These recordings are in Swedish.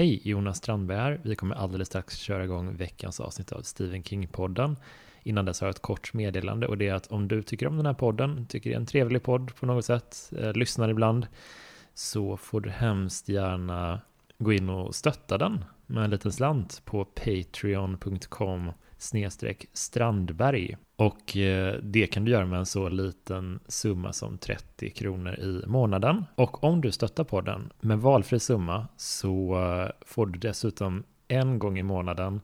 Hej, Jonas Strandberg här. Vi kommer alldeles strax köra igång veckans avsnitt av Stephen King-podden. Innan dess har jag ett kort meddelande och det är att om du tycker om den här podden, tycker det är en trevlig podd på något sätt, eh, lyssnar ibland, så får du hemskt gärna gå in och stötta den med en liten slant på patreon.com snedstreck Strandberg. Och eh, det kan du göra med en så liten summa som 30 kronor i månaden. Och om du stöttar podden med valfri summa så eh, får du dessutom en gång i månaden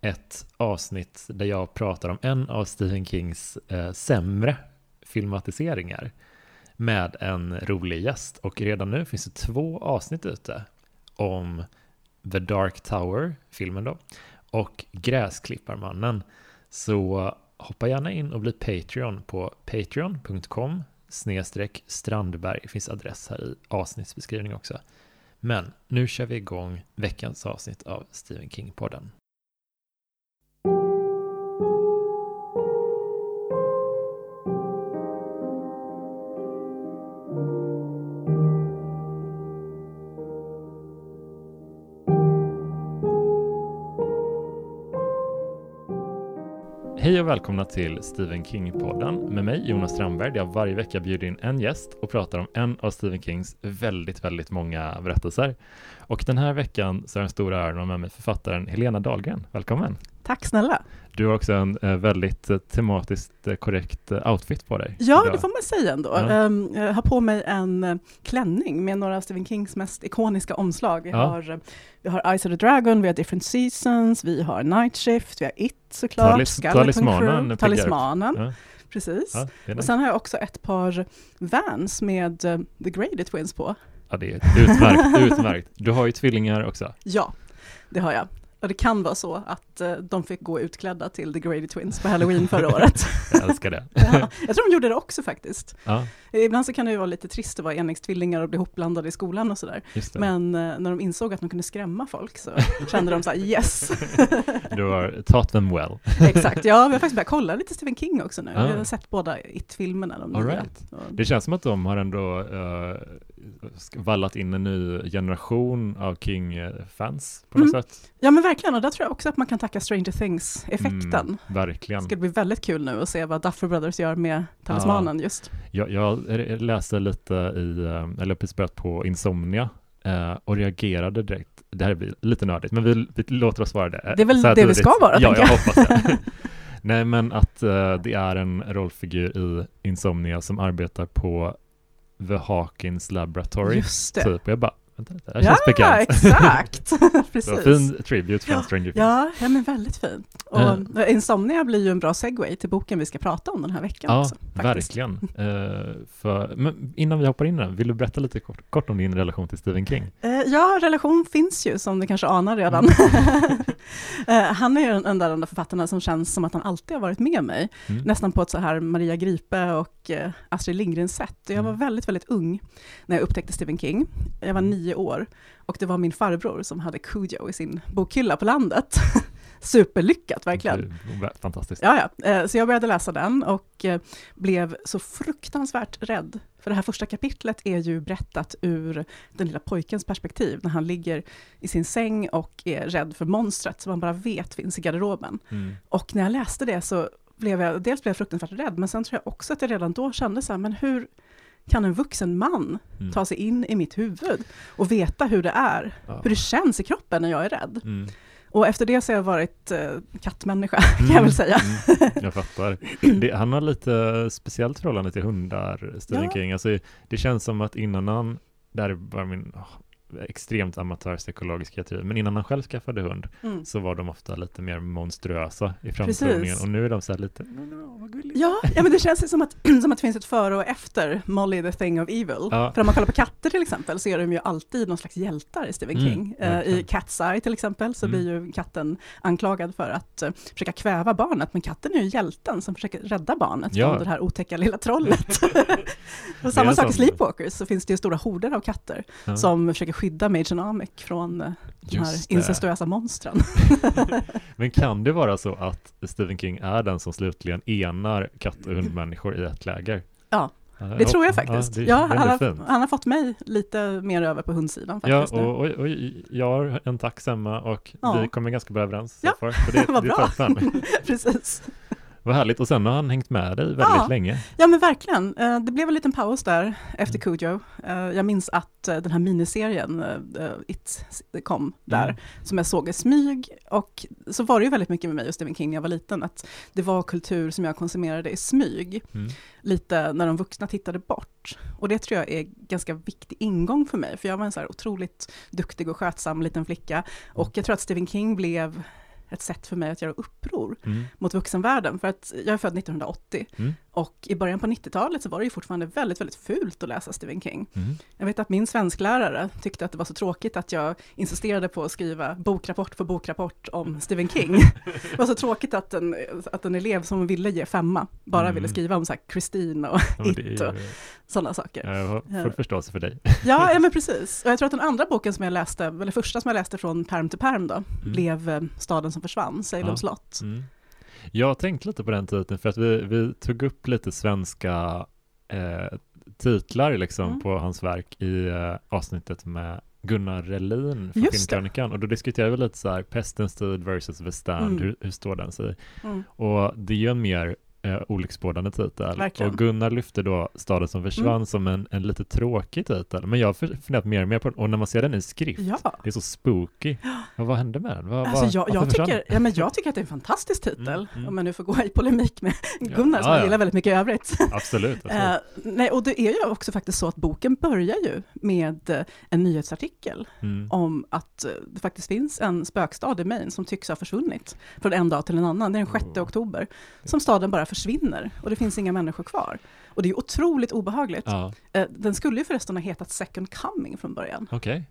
ett avsnitt där jag pratar om en av Stephen Kings eh, sämre filmatiseringar med en rolig gäst. Och redan nu finns det två avsnitt ute om The Dark Tower, filmen då, och Gräsklipparmannen. Så hoppa gärna in och bli Patreon på patreon.com snedstreck Strandberg. Det finns adress här i avsnittsbeskrivningen också. Men nu kör vi igång veckans avsnitt av Stephen King-podden. Välkomna till Stephen King-podden med mig Jonas Strandberg där jag varje vecka bjuder in en gäst och pratar om en av Stephen Kings väldigt, väldigt många berättelser. Och den här veckan så är den stora äran att ha med mig författaren Helena Dahlgren. Välkommen! Tack snälla! Du har också en eh, väldigt eh, tematiskt eh, korrekt outfit på dig. Ja, idag. det får man säga ändå. Ja. Ehm, Jag har på mig en klänning med några av Stephen Kings mest ikoniska omslag. Vi, Ja. har, vi har Eyes of the Dragon, vi har Different Seasons, vi har Night Shift, vi har It såklart, Talis- Skeleton talismanen Crew. Talismanen, Ja, precis. Och sen har jag också ett par Vans med The Grady Twins på. ja, det är utmärkt, utmärkt. Du har ju tvillingar också. Ja, det har jag. Och det kan vara så att eh, de fick gå utklädda till The Grady Twins på Halloween förra året. Jag älskar det. ja, jag tror de gjorde det också faktiskt. Ja, Ibland så kan det ju vara lite trist att vara enäggstvillingar och bli hopblandade i skolan och sådär. Men eh, när de insåg att de kunde skrämma folk så kände de så här yes. Du har taught them well. Exakt, ja vi har faktiskt börjat kolla lite Stephen King också nu. Ah. Vi har sett båda It-filmerna, de All right. Det känns som att de har ändå uh, vallat in en ny generation av King-fans på något Mm. sätt. Ja men verkligen, och där tror jag också att man kan tacka Stranger Things-effekten. Mm, verkligen. Det ska bli väldigt kul nu att se vad Duffer Brothers gör med talismanen just. Jag, jag läste lite i, eh, eller precis på Insomnia eh, och reagerade direkt. Det här blir lite nördigt, men vi, vi låter oss vara det. Det är väl det vi ska vara, Ja, jag jag. hoppas det. Nej, men att eh, det är en rollfigur i Insomnia som arbetar på The Hawkins Laboratory. Just det. Typ. Och jag bara, vänta lite, det här Ja, känns bekant. exakt. Precis. fin tribute från Ja, Stranger Things. Ja, ja, men väldigt fin. Och Eh. Insomnia blir ju en bra segway till boken vi ska prata om den här veckan Ja, också. verkligen. Eh, för, men innan vi hoppar in i den, vill du berätta lite kort, kort om din relation till Stephen King? Eh, Ja, relation finns ju som du kanske anar redan. Mm. Han är ju den enda av de författarna som känns som att han alltid har varit med mig. Mm. Nästan på ett så här Maria Gripe och Astrid Lindgren-sätt. Jag var Mm. väldigt, väldigt ung när jag upptäckte Stephen King. Jag var Mm. Nio år och det var min farbror som hade Cujo i sin bokhylla på landet. Superlyckat, verkligen. Fantastiskt. Ja, ja. Eh, Så jag började läsa den och eh, blev så fruktansvärt rädd. För det här första kapitlet är ju berättat ur den lilla pojkens perspektiv, när han ligger i sin säng och är rädd för monstret som man bara vet finns i garderoben. Mm. Och när jag läste det så blev jag, dels blev jag fruktansvärt rädd, men sen tror jag också att jag redan då kände så här, men hur kan en vuxen man Mm. ta sig in i mitt huvud och veta hur det är, Ja. hur det känns i kroppen när jag är rädd? Mm. Och efter det så har jag varit eh, kattmänniska, kan jag väl säga. Mm. Jag fattar. Det, han har lite speciellt förhållande till hundar, Stephen Ja. King. Alltså, det känns som att innan han, det här är bara min extremt amatörpsykologiska teori, men innan han själv skaffade hund Mm. så var de ofta lite mer monstruösa i framtoningen och nu är de så här lite, no, no, vad gulligt. Ja, ja, men det känns som att, som att det finns ett före och efter Molly the thing of evil. Ja. För om man kollar på katter till exempel så är de ju alltid någon slags hjältar i Stephen Mm, King. Eh, I. Cat's Eye till exempel så Mm. blir ju katten anklagad för att eh, försöka kväva barnet, men katten är ju hjälten som försöker rädda barnet Ja. från det här otäcka lilla trollet. och samma sak i Sleepwalkers, så finns det ju stora horder av katter Ja. som försöker skydda Major Namek från eh, de här incestuösa monstren. Men kan det vara så att Stephen King är den som slutligen enar katt och hundmänniskor i ett läger? Det tror jag faktiskt. Ja, det, ja, han, har, han har fått mig lite mer över på hundsidan Ja, faktiskt. nu. och, och, och jag har en tax hemma och Ja. vi kommer ganska bra överens. Ja, det, vad bra. Precis. Vad härligt. Och sen har han hängt med dig väldigt Ja. länge. Ja men verkligen. Eh, Det blev en liten paus där efter Mm. Cujo. Eh, Jag minns att eh, den här miniserien, It, kom där, Mm. som jag såg i smyg. Och så var det ju väldigt mycket med mig och Stephen King när jag var liten, att det var kultur som jag konsumerade i smyg. Mm. lite när de vuxna tittade bort. Och det tror jag är ganska viktig ingång för mig, för jag var en så här otroligt duktig och skötsam liten flicka. Och jag tror att Stephen King blev ett sätt för mig att göra uppror Mm. mot vuxenvärlden, för att jag är född 1980. Mm. Och i början på 90-talet så var det ju fortfarande väldigt, väldigt fult att läsa Stephen King. Mm. Jag vet att min svensklärare tyckte att det var så tråkigt att jag insisterade på att skriva bokrapport för bokrapport om Stephen King. Det var så tråkigt att en, att en elev som ville ge femma bara Mm. ville skriva om så här Christine och Ja, It och sådana saker. Jag har full förståelse för dig. Ja, ja, men precis. Och jag tror att den andra boken som jag läste, eller första som jag läste från perm till perm då, blev eh, Staden som försvann, Salem Ja. slott. Mm. Jag har tänkt lite på den titeln för att vi, vi tog upp lite svenska eh, titlar liksom Mm. på hans verk i eh, avsnittet med Gunnar Relin från. Filmkrönikan och då diskuterade vi lite så här Pestens tid versus The Stand, Mm. hur, hur står den sig? Mm. Och det är ju en mer eh, olycksbådande titel. Verkligen. Och Gunnar lyfte då Staden som försvann Mm. som en, en lite tråkig titel. Men jag har funderat mer och mer på den och när man ser den i skrift, Ja, det är så spooky. Ja, vad hände med den? Vad, alltså jag, jag, tycker, ja, men jag tycker att det är en fantastisk titel, Mm, mm. om jag nu får gå i polemik med Ja, Gunnar som ja, jag ja. gillar väldigt mycket i övrigt. Absolut. absolut. Eh, nej, och det är ju också faktiskt så att boken börjar ju med eh, en nyhetsartikel Mm. om att eh, det faktiskt finns en spökstad i Maine som tycks ha försvunnit från en dag till en annan. Det är den 6 Oh. oktober som staden bara försvinner och det finns inga människor kvar. Och det är otroligt obehagligt. Ja, Eh, Den skulle ju förresten ha hetat Second Coming från början. okej.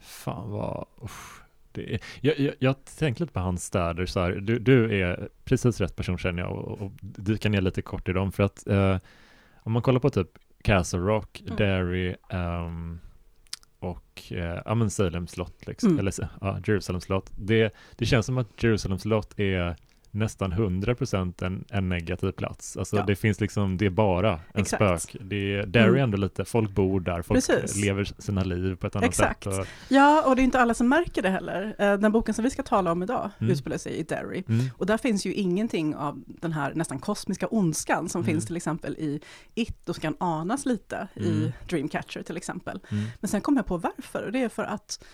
Fan vad... Usch. Det är, jag, jag, jag tänkte lite på hans städer så här. Du, du är precis rätt person känner jag och, och dyka ner lite kort i dem för att eh, om man kollar på typ Castle Rock, Mm. Derry ehm, och eh, ja men Salem slott liksom, Mm. eller ja, Jerusalem slott. Det, det känns som att Jerusalem slott är nästan 100% en, en negativ plats. Alltså Ja. det finns liksom, det är bara en Exakt. spök. Det är, Derry är Mm. ändå lite, folk bor där, folk Precis. lever sina liv på ett annat Exakt. sätt. Och, Ja, och det är inte alla som märker det heller. Eh, Den boken som vi ska tala om idag Mm. utspelar sig i Derry. mm, Och där finns ju ingenting av den här nästan kosmiska ondskan som Mm. finns till exempel i It och kan anas lite Mm. i Dreamcatcher till exempel. mm, Men sen kom jag på varför, och det är för att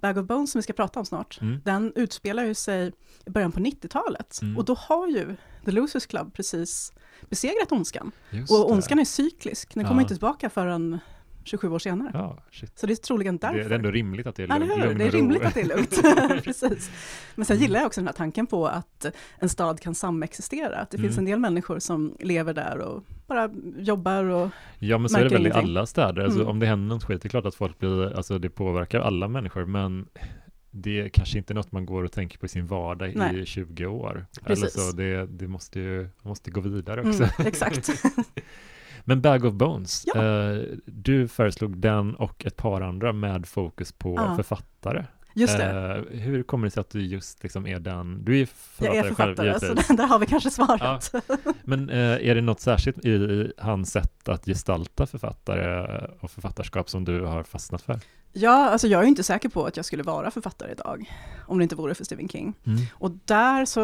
Bag of Bones som vi ska prata om snart, mm, den utspelar ju sig i början på 90-talet. Mm. Och då har ju The Losers Club precis besegrat ondskan. just Och det. ondskan är cyklisk, den kommer Ja. inte tillbaka förrän 27 år senare. Ja. Så det är troligen därför. det är ändå rimligt att det är Ja, lugn, eller hur? lugn Det är rimligt att det är lugnt. Precis. Men sen gillar jag också den här tanken på att en stad kan samexistera. Att det finns Mm. en del människor som lever där och bara jobbar och... Ja men så är det väl i alla städer, alltså, Mm. om det händer något skit, det är klart att folk blir, alltså det påverkar alla människor, men det är kanske inte något man går och tänker på i sin vardag Nej. i 20 år. Precis. Eller så det, det måste ju, måste gå vidare också. Mm, exakt. Men Bag of Bones, Ja. eh, du föreslog den och ett par andra med fokus på Ja. författare. Just det. Eh, hur kommer det sig att du just liksom är den, du är författare, Jag är författare, själv så där, har vi kanske svaret. Men eh, är det något särskilt i, i hans sätt att gestalta författare och författarskap som du har fastnat för? Ja, alltså jag är inte säker på att jag skulle vara författare idag, om det inte vore för Stephen King. Och där så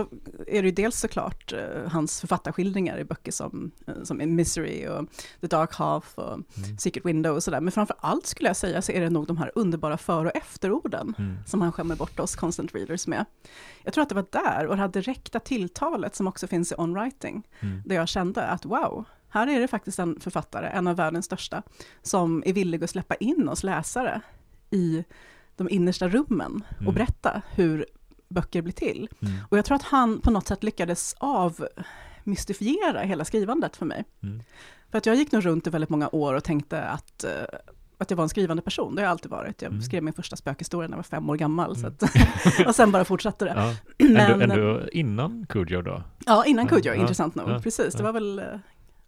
är det ju dels såklart eh, hans författarskildringar i böcker som, eh, som Misery och The Dark Half och Mm. Secret Window och sådär. Men framför allt skulle jag säga så är det nog de här underbara för och efterorden Mm. som han skämmer bort oss constant readers med. Jag tror att det var där, och det här direkta tilltalet som också finns i On Writing, Mm. där jag kände att wow, här är det faktiskt en författare, en av världens största, som är villig att släppa in oss läsare i de innersta rummen och Mm. berätta hur böcker blir till. Mm. Och jag tror att han på något sätt lyckades avmystifiera hela skrivandet för mig. Mm. För att jag gick nog runt i väldigt många år och tänkte att, eh, att jag var en skrivande person, det har jag alltid varit. Jag Mm. skrev min första spökhistoria när jag var fem år gammal, så Mm. att, och sen bara fortsatte det. Ja. Men, Ändå, ändå innan Cujo då? Ja, innan Cujo, Ja, intressant nog. ja, Precis, det var väl eh,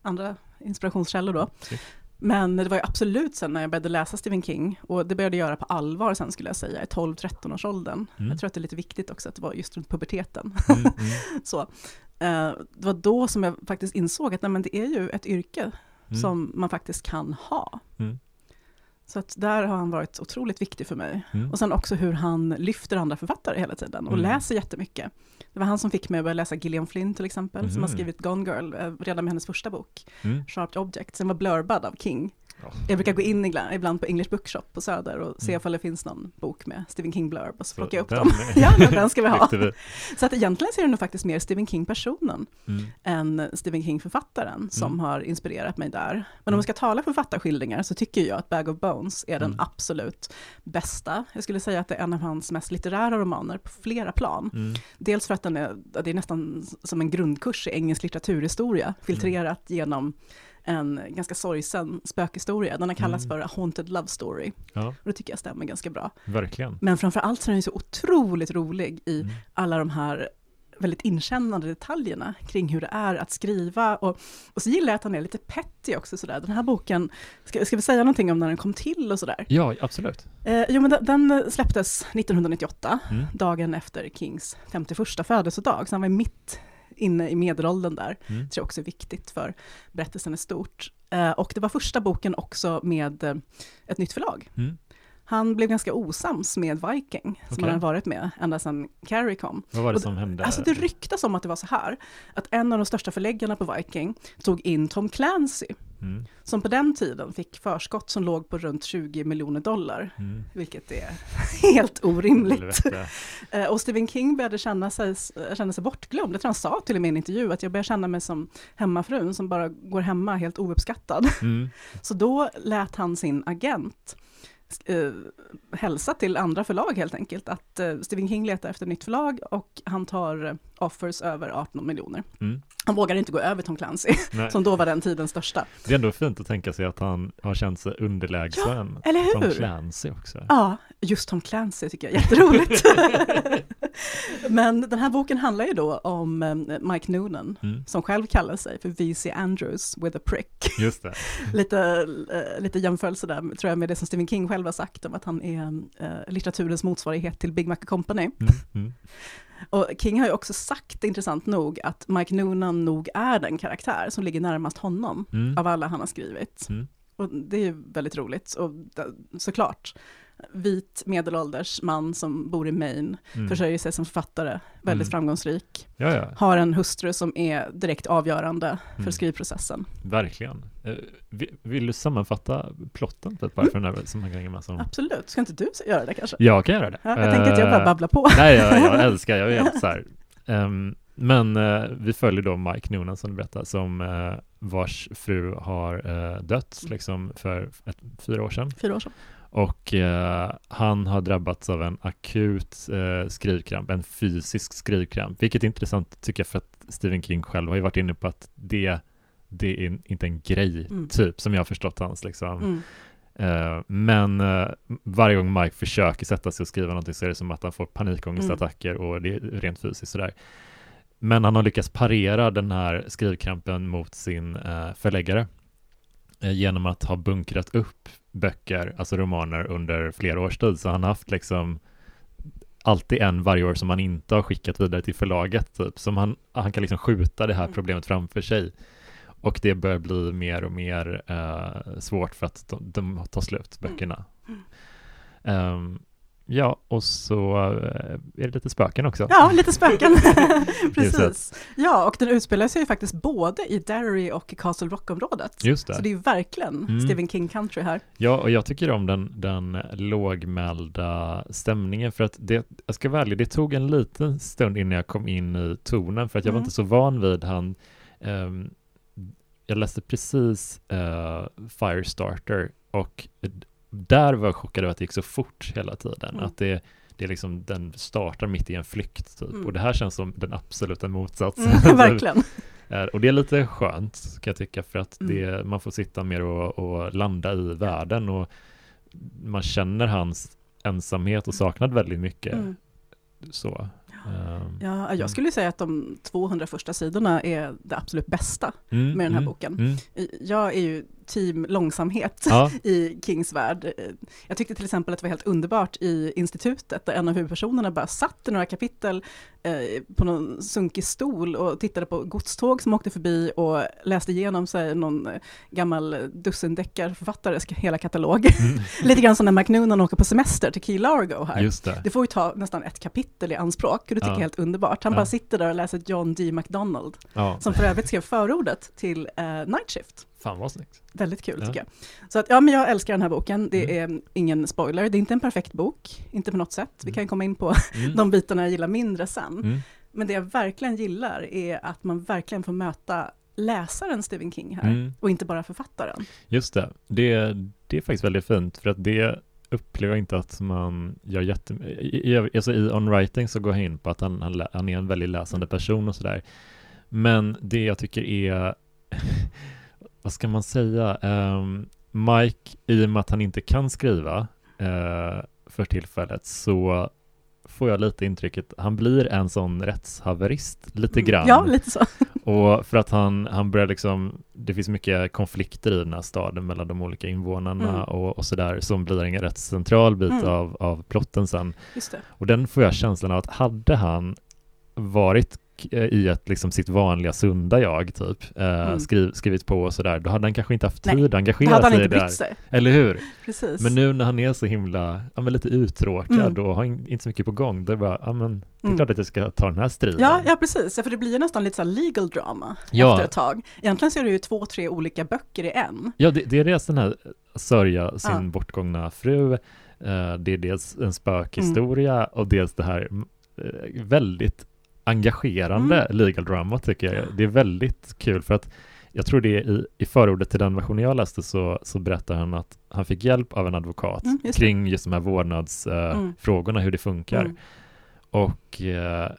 andra inspirationskällor då. Shit. Men det var ju absolut sen när jag började läsa Stephen King, och det började jag göra på allvar sen skulle jag säga, i 12-13 års åldern. Mm. Jag tror att det är lite viktigt också att det var just runt puberteten. Mm, mm. Så, eh, det var då som jag faktiskt insåg att nej, men det är ju ett yrke Mm. som man faktiskt kan ha. Mm. Så att där har han varit otroligt viktig för mig. Mm. Och sen också hur han lyfter andra författare hela tiden och Mm. läser jättemycket. Det var han som fick mig att börja läsa Gillian Flynn till exempel, som har Mhm. skrivit Gone Girl eh, redan med hennes första bok, Mm. Sharp Object. Sen var blurbad av King. Ja. Jag brukar gå in ibland, på English Bookshop på Söder och se Mm. ifall det finns någon bok med Stephen King blurb och så plockar jag upp den dem. ja, men den ska vi ha. Vi- Så att egentligen så är det nog faktiskt mer Stephen King-personen Mm. än Stephen King-författaren som Mm. har inspirerat mig där. Men om Mm. man ska tala författarskildringar så tycker jag att Bag of Bones är den Mm. absolut bästa. Jag skulle säga att det är en av hans mest litterära romaner på flera plan. Mm. Dels för att den är, det är nästan som en grundkurs i engelsk litteraturhistoria, filtrerat genom en ganska sorgsen spökhistoria. Den har kallats Mm. för Haunted Love Story. Ja, Och det tycker jag stämmer ganska bra. verkligen. Men framför allt så är den så otroligt rolig i Mm. alla de här väldigt inkännande detaljerna kring hur det är att skriva. Och, och så gillar jag att han är lite petty också sådär. Den här boken, ska, ska vi säga någonting om när den kom till och sådär? Ja, absolut. Eh, jo men den, den släpptes 1998, Mm. dagen efter Kings 51 födelsedag, så han var mitt inne i medelåldern där. Mm. Det tror jag också är viktigt för berättelsen är stort. Eh, och det var första boken också med eh, ett nytt förlag. Mm. Han blev ganska osams med Viking, som Okej. han hade varit med ända sedan Carrie kom. Vad var det Och som hände? Alltså det ryktas om att det var så här, att en av de största förläggarna på Viking tog in Tom Clancy, Mm. som på den tiden fick förskott som låg på runt 20 miljoner dollar, Mm. vilket är helt orimligt. Eh, Och Stephen King började känna sig, känna sig bortglömd. Jag tror han sa till och med i en intervju att jag börjar känna mig som hemmafrun som bara går hemma helt ouppskattad. Mm. Så då lät han sin agent eh, hälsa till andra förlag helt enkelt, att eh, Stephen King letar efter nytt förlag och han tar eh, offers över 18 miljoner. Mm. Han vågar inte gå över Tom Clancy, Nej. som då var den tidens största. Det är ändå fint att tänka sig att han har känt sig underlägsen. Eller Tom hur? Clancy också. Ja, just Tom Clancy tycker jag är jätteroligt. Men den här boken handlar ju då om eh, Mike Noonan, Mm. som själv kallar sig för VC Andrews with a prick. Just det. lite, eh, lite jämförelse där, tror jag, med det som Stephen King själv har sagt om att han är eh, litteraturens motsvarighet till Big Mac Company. Mm. Och King har ju också sagt, intressant nog, att Mike Noonan nog är den karaktär som ligger närmast honom Mm. av alla han har skrivit. Mm. Och det är ju väldigt roligt, och såklart, vit medelålders man som bor i Maine, Mm. försörjer sig som författare, väldigt Mm. framgångsrik, Ja, ja, har en hustru som är direkt avgörande för Mm. skrivprocessen. verkligen. Eh, vi- Vill du sammanfatta plotten typ, bara för den här som man kan med som... Absolut, ska inte du göra det kanske? Jag kan göra det. Ja, jag tänker att jag bara Eh, babblar på. Nej, jag, jag älskar, jag är helt så här. Ehm, men eh, vi följer då Mike Noonan som du berättar, som eh, vars fru har eh, dött liksom för ett, fyra år sedan. Fyra år sedan. Och eh, han har drabbats av en akut eh, skrivkramp, en fysisk skrivkramp, vilket är intressant tycker jag för att Stephen King själv har ju varit inne på att det, det är inte en grej, Mm. typ, som jag har förstått hans liksom. Mm. Eh, men eh, varje gång Mike försöker sätta sig och skriva någonting så är det som att han får panikångestattacker och det är rent fysiskt sådär. Men han har lyckats parera den här skrivkrampen mot sin eh, förläggare genom att ha bunkrat upp böcker, alltså romaner, under flera års tid. Så han har haft liksom alltid en varje år som han inte har skickat vidare till förlaget, typ. Som han, han kan liksom skjuta det här Mm. problemet framför sig. Och det börjar bli mer och mer eh, svårt för att de, de tar slut, böckerna. Mm. Ja, och så eh, är det lite spöken också. Ja, lite spöken. Precis. Ja, och den utspelar sig ju faktiskt både i Derry och Castle Rock-området. Just det. Så det är ju verkligen Mm. Stephen King country här. Ja, och jag tycker om den, den lågmälda stämningen för att det, jag ska ärlig, det tog en liten stund innan jag kom in i tonen för att jag var Mm. inte så van vid han ehm, jag läste precis eh, Firestarter och där var jag chockad över att det gick så fort hela tiden. Mm. Att det, det är liksom, den startar mitt i en flykt typ. Mm. Och det här känns som den absoluta motsatsen. Mm, verkligen. Eh, Och det är lite skönt kan jag tycka för att Mm. det, man får sitta mer och, och landa i världen och man känner hans ensamhet och saknad väldigt mycket. Mm. Så. Ehm, Ja, Mm. jag skulle säga att de 200 första sidorna är det absolut bästa mm, med den här mm, boken. Mm, Jag är ju team långsamhet Ja, i Kings värld. Jag tyckte till exempel att det var helt underbart i institutet, där en av huvudpersonerna bara satt i några kapitel eh, på någon sunkig stol och tittade på godståg som åkte förbi och läste igenom sig någon gammal dussindeckarförfattares hela katalog. Lite grann som när McNoonan åker på semester till Key Largo här. just det. Det får ju ta nästan ett kapitel i anspråk, och det tycker Ja. jag är helt underbart. Han Ja. bara sitter där och läser John D. MacDonald, som för övrigt skrev förordet till eh, Night Shift. Fan vad snyggt. Väldigt kul Ja. tycker jag. Så att, ja, men jag älskar den här boken. Det Mm. är ingen spoiler, det är inte en perfekt bok, inte på något sätt. Vi Mm. kan komma in på Mm. de bitarna jag gillar mindre sen. Mm. Men det jag verkligen gillar är att man verkligen får möta läsaren Stephen King här, Mm. och inte bara författaren. Just det. det, det är faktiskt väldigt fint för att det upplever jag inte att man gör jätte... I, alltså i On Writing så går jag in på att han, han, han är en väldigt läsande person och sådär. Men det jag tycker är, vad ska man säga, Ehm, Mike, i och med att han inte kan skriva eh, för tillfället så får jag lite intrycket, han blir en sån rättshaverist lite Mm. grann. Ja, lite så. Och för att han, han börjar liksom, det finns mycket konflikter i den här staden mellan de olika invånarna Mm. och, och sådär, som blir en rätt central bit Mm. av, av plotten sen. Och den får jag känslan av att hade han varit eh, i ett, liksom sitt vanliga sunda jag, typ, eh, Mm. skriv, skrivit på och sådär, då hade han kanske inte haft Nej, tid att Då engagera sig inte där. brytt sig. Eller hur? Precis. Men nu när han är så himla, ja men lite uttråkad Mm. och har in, inte så mycket på gång, då är det bara, ja men, det är Mm. klart att jag ska ta den här striden. Ja, ja, precis. Ja, för det blir ju nästan lite så legal drama Ja. efter ett tag. Egentligen så är det ju två, tre olika böcker i en. Ja, det, det är dels den här sörja sin Ja. bortgångna fru, eh, det är dels en spökhistoria och dels det här eh, väldigt engagerande Mm. legal drama tycker jag. Det är väldigt kul för att jag tror det är i, i förordet till den versionen jag läste så, så berättar han att han fick hjälp av en advokat Mm, just kring just de här vårdnadsfrågorna, Mm. eh, frågorna, hur det funkar. Mm. Och eh,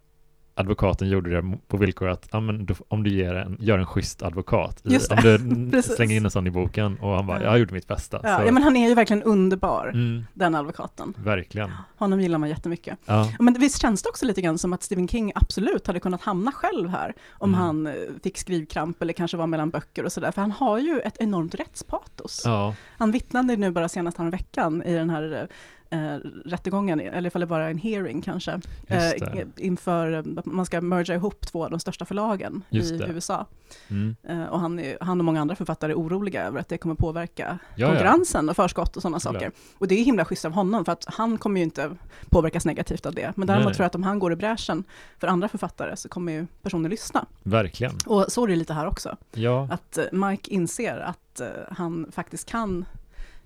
advokaten gjorde det på villkor att ja, men om du ger en, gör en schysst advokat, i, om du slänger in en sån i boken och han bara, Ja. jag har gjort mitt bästa. Ja, ja, men han är ju verkligen underbar, mm, den advokaten. verkligen. Honom gillar man jättemycket. Ja, Men visst känns det också lite grann som att Stephen King absolut hade kunnat hamna själv här, om Mm. han eh, fick skrivkramp eller kanske var mellan böcker och sådär, för han har ju ett enormt rättspatos. ja, Han vittnade nu bara senast veckan i den här eh, rättegången, eller ifall det bara är en hearing kanske, eh, inför att man ska merga ihop två av de största förlagen Just i det. USA. mm, Eh, och han, är, han och många andra författare är oroliga över att det kommer påverka ja, konkurrensen och förskott och sådana saker. Och det är himla schysst av honom, för att han kommer ju inte påverkas negativt av det. Men däremot Nej. tror jag att om han går i bräschen för andra författare så kommer ju personer lyssna. ja, verkligen. Och så är det lite här också, Ja, att eh, Mike inser att eh, han faktiskt kan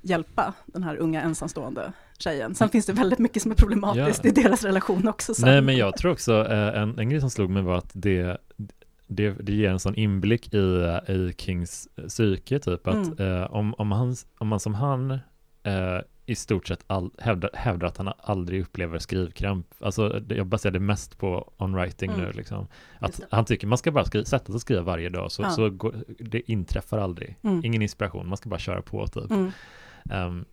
hjälpa den här unga ensamstående tjejen. Sen finns det väldigt mycket som är problematiskt Ja. i deras relation också. Sen. nej men jag tror också eh, en, en grej som slog mig var att det, det, det ger en sån inblick i, i Kings psyke typ att eh, om, om, han, om man som han eh, i stort sett all, hävdar, hävdar att han aldrig upplever skrivkramp. Alltså jag baserar det mest på on writing Mm. nu liksom. Att han tycker man ska bara skriva, sätta sig och skriva varje dag så, Ja. så går, det inträffar aldrig. Mm. Ingen inspiration, man ska bara köra på typ. Mm.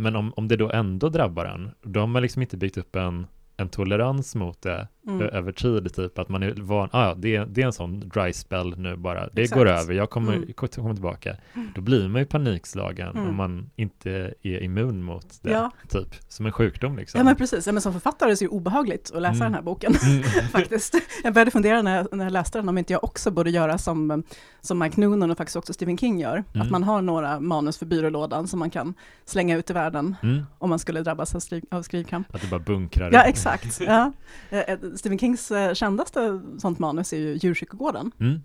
Men om, om det då ändå drabbar en, då har man liksom inte byggt upp en, en tolerans mot det Mm. över tid, typ att man är van, ah, ja, det, är- det är en sån dry spell nu bara, det Exakt. går över, jag kommer, Mm. kommer tillbaka. Då blir man ju panikslagen Mm. om man inte är immun mot det, Ja. typ, som en sjukdom liksom. Ja men precis, ja, men som författare är det obehagligt att läsa Mm. den här boken. Mm. faktiskt. Jag började fundera när jag, när jag läste den om inte jag också borde göra som, som Mike Noonan och faktiskt också Stephen King gör. Mm. Att man har några manus för byrålådan som man kan slänga ut i världen Mm. om man skulle drabbas av, skriv, av skrivkramp. Att det bara bunkrar. Ja, exakt. Ja. Eh, Stephen Kings eh, kändaste sånt manus är ju Djurkyrkogården. Mm.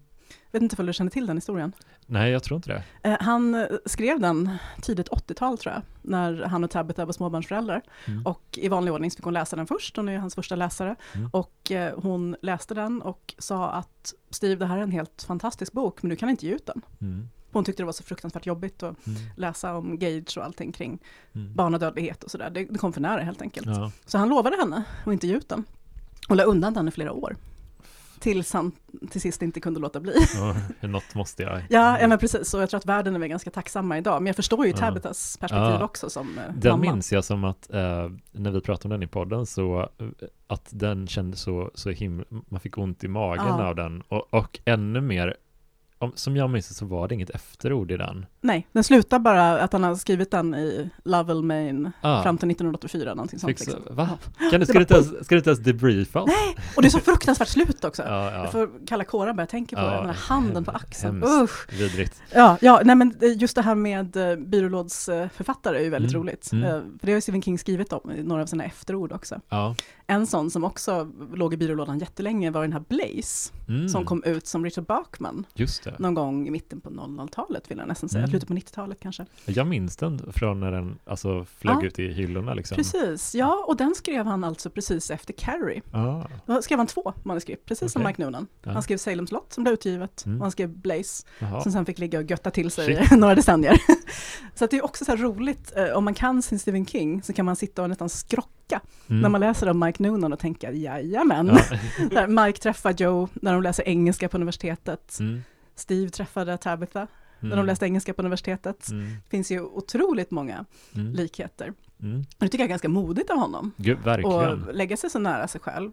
Vet inte om du känner till den historien? Nej, jag tror inte det. Eh, Han eh, skrev den tidigt 80-tal tror jag, när han och Tabitha var småbarnsföräldrar. Mm. Och i vanlig ordning så fick hon läsa den först, hon är hans första läsare. Mm. Och eh, hon läste den och sa att Steve, det här är en helt fantastisk bok, men du kan inte ge ut den. Mm. Hon tyckte det var så fruktansvärt jobbigt att Mm. läsa om Gage och allting kring Mm. barnadödlighet och sådär. Det, det kom för nära helt enkelt. Ja. Så han lovade henne att inte ge ut den. Och la undan den i flera år. Tills han till sist inte kunde låta bli. Ja, något måste jag. Ja, ja men precis. Och jag tror att världen är väl ganska tacksamma idag. Men jag förstår ju Ja. Tabithas perspektiv Ja. också som eh, Den mamma. minns jag som att eh, när vi pratade om den i podden så eh, att den kändes så, så himla, man fick ont i magen Ja. av den och, och ännu mer om, som jag minns så var det inget efterord i den. Nej, den slutar bara att han har skrivit den i Lovell, Maine, Ah, fram till 1984, någonting sånt. fixa- Liksom. Va? Kan du, ska, du inte ens, ska du inte ens debriefa oss? Och det är så fruktansvärt slut också. Ja, ja. Får kalla kåren bara jag tänker på Ja, det, den här handen på axeln. hemskt. Usch. Vidrigt. Ja, ja, nej men just det här med eh, byrålådsförfattare är ju väldigt Mm, roligt. mm. Eh, För det har ju Stephen King skrivit om i några av sina efterord också. Ja. En sån som också låg i byrålådan jättelänge var den här Blaze, Mm. som kom ut som Richard Bachman Just det. Någon gång i mitten på 00-talet vill jag nästan säga, Mm. slutet på 90-talet kanske. Jag minns den från när den alltså, flög Ja. ut i hyllorna liksom. Precis, ja, och den skrev han alltså precis efter Carrie. Ah, Då skrev han två manuskript, precis som Okej. Mike Noonan. Ja. Han skrev Salem's Lot som blev utgivet, Mm. och han skrev Blaze, jaha. som sen fick ligga och götta till sig Shit. några decennier. så det är också så här roligt, eh, om man kan sin Stephen King, så kan man sitta och nästan skrocka Mm. när man läser om Mike Noonan och tänka, jajamän. Ja. Mike träffar Joe när de läser engelska på universitetet. Mm. Steve träffade Tabitha när de Mm. läste engelska på universitetet. Mm. Det finns ju otroligt många Mm. likheter. Mm. Det tycker jag är ganska modigt av honom. Gud, verkligen. Och lägga sig så nära sig själv.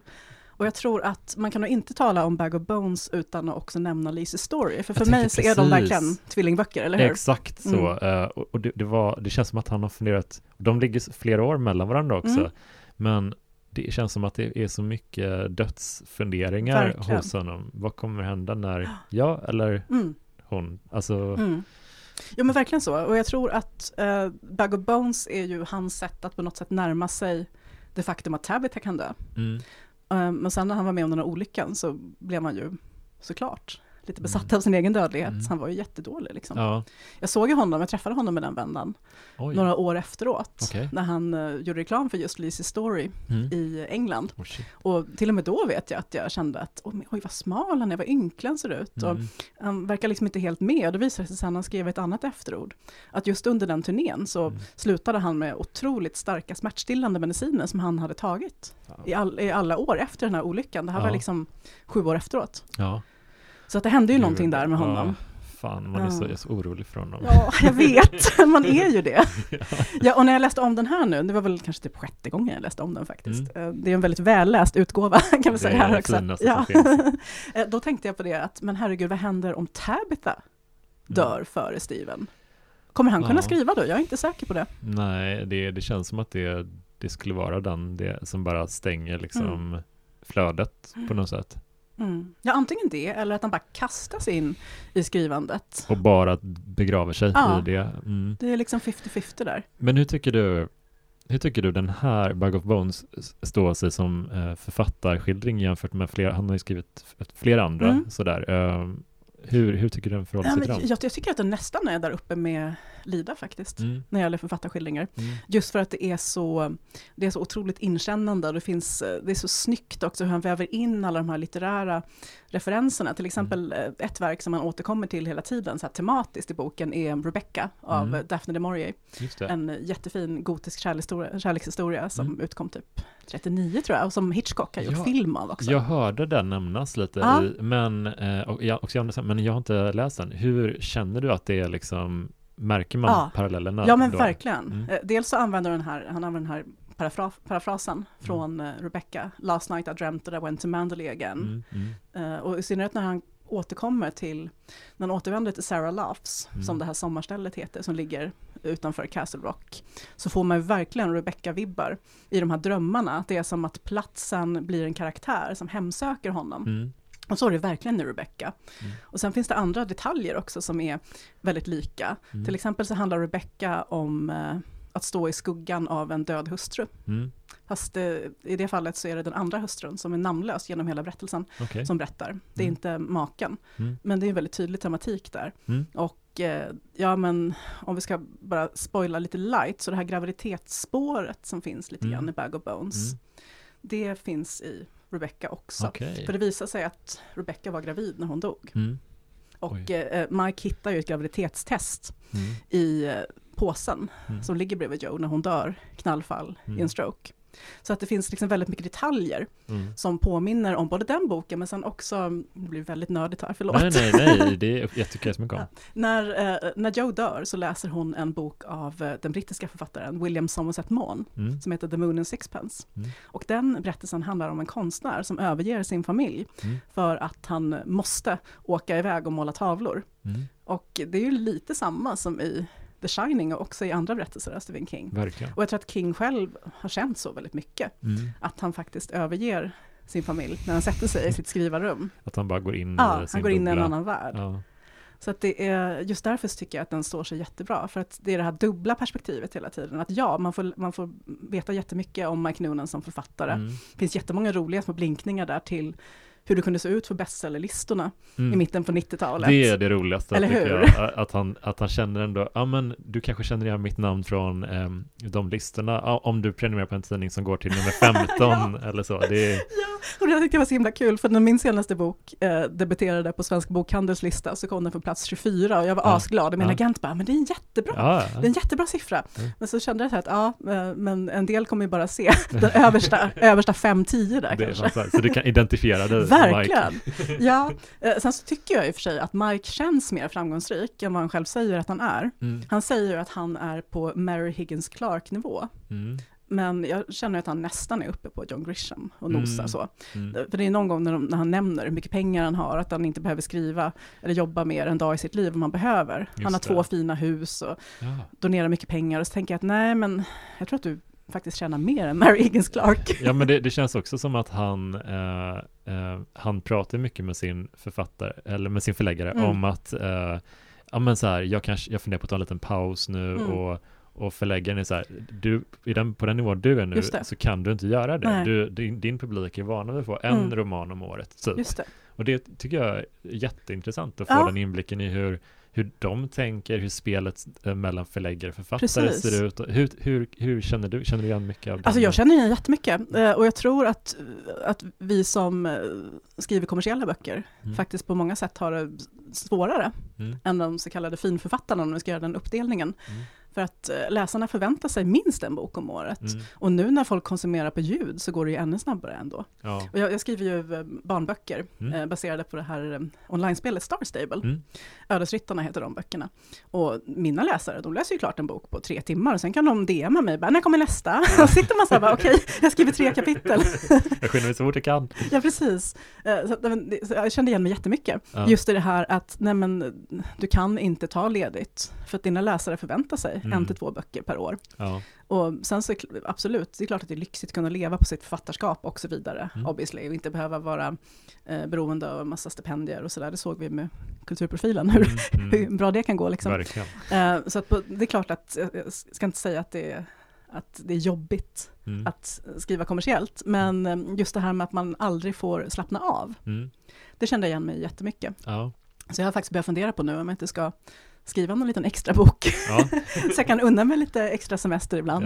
Och jag tror att man kan nog inte tala om Bag of Bones utan att också nämna Lises Story. För för mig så är de precis. verkligen tvillingböcker, eller hur? Exakt så. Mm. Eh, och det, det, var, det känns som att han har funderat, de ligger flera år mellan varandra också, Mm. men det känns som att det är så mycket dödsfunderingar Verkligen. hos honom. Vad kommer hända när jag eller Mm, hon, alltså, mm. Jo men verkligen så. Och jag tror att uh, Bag of Bones är ju hans sätt att på något sätt närma sig det faktum att Tabitha kan dö. mm, Eh, men sen när han var med om den här olyckan så blev han ju såklart lite besatt Mm. av sin egen dödlighet. Mm. Han var ju jättedålig liksom. ja, Jag såg ju honom, jag träffade honom med den vändan oj, några år efteråt. Okej. När han uh, gjorde reklam för just Lises Story mm. i England. Oh. Och till och med då vet jag att jag kände att oj, vad smal han är, vad ynklig han ser ut. Och Mm. han verkar liksom inte helt med. Och det visade sig sen han skrev ett annat efterord. Att just under den turnén så Mm. slutade han med otroligt starka smärtstillande mediciner som han hade tagit Ja. i, all, i alla år efter den här olyckan. Det här Ja. var liksom sju år efteråt. Ja. Så att det hände ju Gud, någonting där med honom. Ja, fan, man är så, Ja. så orolig för honom. Ja, jag vet. Man är ju det. Ja, och när jag läste om den här nu, det var väl kanske typ sjätte gången jag läste om den faktiskt. Eh, Det är en väldigt välläst utgåva kan vi Mm. Det säga är här också. Ja. Eh, Då tänkte jag på det att, men herregud, vad händer om Tabitha dör före Steven? Kommer han kunna Mm. Ja. skriva då? Jag är inte säker på det. Nej, det, det känns som att det, det skulle vara den det, som bara stänger liksom flödet på något sätt. Mm. Ja, antingen det, eller att han bara kastas in i skrivandet. Och bara begraver sig Ja. i det. Mm. Det är liksom 50-50 där. Men hur tycker du hur tycker du den här Bag of Bones står sig som eh, författarskildring jämfört med flera, han har ju skrivit flera andra Mm. sådär. Eh, hur, hur tycker du den förhåller sig till dem? jag, jag tycker att den nästan är där uppe med Lida faktiskt, Mm. när det gäller författarskildringar. Mm. Just för att det är så, det är så otroligt inkännande och det, finns, det är så snyggt också hur han väver in alla de här litterära referenserna. Till exempel Mm. ett verk som han återkommer till hela tiden, så här tematiskt i boken, är Rebecca av Mm. Daphne du Maurier. En jättefin gotisk kärlekshistoria, kärlekshistoria som Mm. utkom typ 39 tror jag, och som Hitchcock har gjort Ja, film av också. Jag hörde den nämnas lite, Ja. i, men, eh, och jag, också, men jag har inte läst den. Hur känner du att det är liksom, märker man Ja. parallellerna? Ja men då? verkligen. Mm. Eh, Dels så använder den här, han använder den här parafra, parafrasen från eh, Rebecca. Last night I dreamt that I went to Mandalay again. Mm, mm, Eh, och i synnerhet när han återkommer till, när han återvänder till Sarah Laughs, Mm. som det här sommarstället heter, som ligger utanför Castle Rock, så får man verkligen Rebecca-vibbar i de här drömmarna. Det är som att platsen blir en karaktär som hemsöker honom. Och så är det verkligen i Rebecca. Mm. Och sen finns det andra detaljer också som är väldigt lika. mm, Till exempel så handlar Rebecca om eh, att stå i skuggan av en död hustru. mm, Fast eh, i det fallet så är det den andra hustrun som är namnlös genom hela berättelsen okej. som berättar. Det är Mm. inte maken. Mm, Men det är en väldigt tydlig tematik där. mm, Och eh, ja men om vi ska bara spoila lite light, så det här graviditetsspåret som finns lite Mm. grann i Bag of Bones, det finns i Rebecca också. Okej. För det visar sig att Rebecca var gravid när hon dog. Mm, Och Oj. eh, Mike hittar ju ett graviditetstest mm, i eh, påsen mm. som ligger bredvid Joe när hon dör, knallfall i Mm. en stroke. Så att det finns liksom väldigt mycket detaljer Mm. som påminner om både den boken, men sen också, det blir väldigt nördigt här, förlåt. Nej, nej, nej, det är, jag tycker jag så mycket om. När, eh, när Joe dör så läser hon en bok av eh, den brittiska författaren William Somerset Maugham, Mm. som heter The Moon and Sixpence. Mm. Och den berättelsen handlar om en konstnär som överger sin familj Mm. för att han måste åka iväg och måla tavlor. Mm. Och det är ju lite samma som i The Shining och också i andra berättelser av Stephen King. Verkligen. Och jag tror att King själv har känt så väldigt mycket, Mm. att han faktiskt överger sin familj när han sätter sig i sitt skrivarrum. Att han bara går in Ja, i sin han går in i en annan värld. Ja. Så att det är, just därför tycker jag att den står sig jättebra, för att det är det här dubbla perspektivet hela tiden. Att ja, man får, man får veta jättemycket om Mike Noonan som författare. Mm. Det finns jättemånga roliga små blinkningar där till hur det kunde se ut för bestsellerlistorna i Mm. mitten på 90-talet. Det är det roligaste, Eller hur? jag. Att han, att han känner ändå, ja men du kanske känner igen mitt namn från ehm, de listorna, ja, om du prenumererar på en tidning som går till nummer 15 eller så. Det är, Och det tyckte jag var så himla kul, för när min senaste bok eh, debuterade på Svensk Bokhandels lista så kom den på plats 24 och jag var Ja. asglad. Och min Ja. agent bara, men det är en jättebra ja, Det är en jättebra siffra. Mm. Men så kände jag att ja, eh, men en del kommer ju bara se den översta, översta 5-10 där det kanske. så du kan identifiera dig Verkligen. Mike. Ja, eh, sen så tycker jag i och för sig att Mike känns mer framgångsrik än vad han själv säger att han är. Mm. Han säger ju att han är på Mary Higgins Clark-nivå. Mm. Men jag känner att han nästan är uppe på John Grisham och nosar Mm. så. Mm. För det är någon gång när, de, när han nämner hur mycket pengar han har, att han inte behöver skriva eller jobba mer en dag i sitt liv om han behöver. Just han har det. två fina hus och Ja. donerar mycket pengar. Och så tänker jag att nej, men jag tror att du faktiskt tjänar mer än Mary Higgins Clark. Ja men det, det känns också som att han, eh, eh, han pratar mycket med sin författare, eller med sin förläggare Mm. om att, eh, ja men så här, jag kanske, jag funderar på att ta en liten paus nu Mm. och, och förläggaren är så här, du, i den, på den nivå du är nu så kan du inte göra det. Du, din, din publik är vana vid att få en Mm. roman om året, typ. Just det. Och det tycker jag är jätteintressant att få Ja. den inblicken i hur, hur de tänker, hur spelet eh, mellan förläggare och författare Precis. ser ut. Hur, hur, hur känner du? Känner du igen mycket av Alltså den? jag känner igen jättemycket. Eh, Och jag tror att, att vi som eh, skriver kommersiella böcker Mm. faktiskt på många sätt har det svårare Mm. än de så kallade finförfattarna, om vi ska göra den uppdelningen. Mm. För att eh, läsarna förväntar sig minst en bok om året. Mm. Och nu när folk konsumerar på ljud så går det ju ännu snabbare ändå. Ja. Och jag, jag skriver ju eh, barnböcker Mm. eh, baserade på det här eh, online-spelet Star Stable. Mm. Ödesryttarna heter de böckerna. Och mina läsare, de läser ju klart en bok på tre timmar, och sen kan de DMa mig, bara, när kommer nästa? Och sitter man så här, bara, okej, jag skriver tre kapitel. Jag skyndar mig så fort jag kan. ja, precis. Eh, Så, så jag kände igen mig jättemycket. Ja. Just i det här att, nej men, du kan inte ta ledigt, för att dina läsare förväntar sig Mm. en till två böcker per år. Ja. Och sen så, absolut, det är klart att det är lyxigt att kunna leva på sitt författarskap och så vidare, Mm. obviously, och inte behöva vara eh, beroende av en massa stipendier och sådär. Det såg vi med kulturprofilen, hur, Mm, hur mm. bra det kan gå liksom. Eh, så att det är klart att, jag ska inte säga att det är, att det är jobbigt Mm. att skriva kommersiellt, men eh, just det här med att man aldrig får slappna av, Mm. det kände jag igen mig jättemycket. Ja. Så jag har faktiskt börjat fundera på nu om jag inte ska skriva någon liten extra bok, Ja, så jag kan unna mig lite extra semester ibland.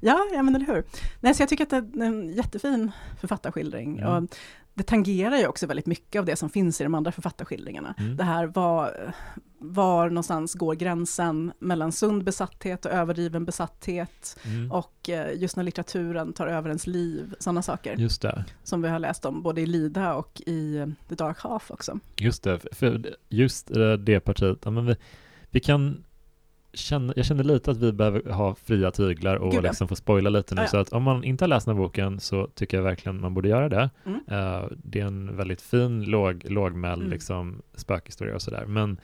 Ja, ja men eller hur. Nej, så jag tycker att det är en jättefin författarskildring. Mm. Och det tangerar ju också väldigt mycket av det som finns i de andra författarskildringarna. Mm. Det här var, var någonstans går gränsen mellan sund besatthet och överdriven besatthet. Mm. Och eh, just när litteraturen tar över ens liv, sådana saker. Just det. Som vi har läst om både i Lida och i eh, The Dark Half också. Just det, för just eh, det partiet, ja, men vi, vi kan känna, jag känner lite att vi behöver ha fria tyglar och Gud, liksom få spoila lite nu, Ja, ja. så att om man inte har läst den här boken så tycker jag verkligen man borde göra det. Mm. Eh, det är en väldigt fin, låg, lågmäld Mm. liksom, spökhistoria och sådär, men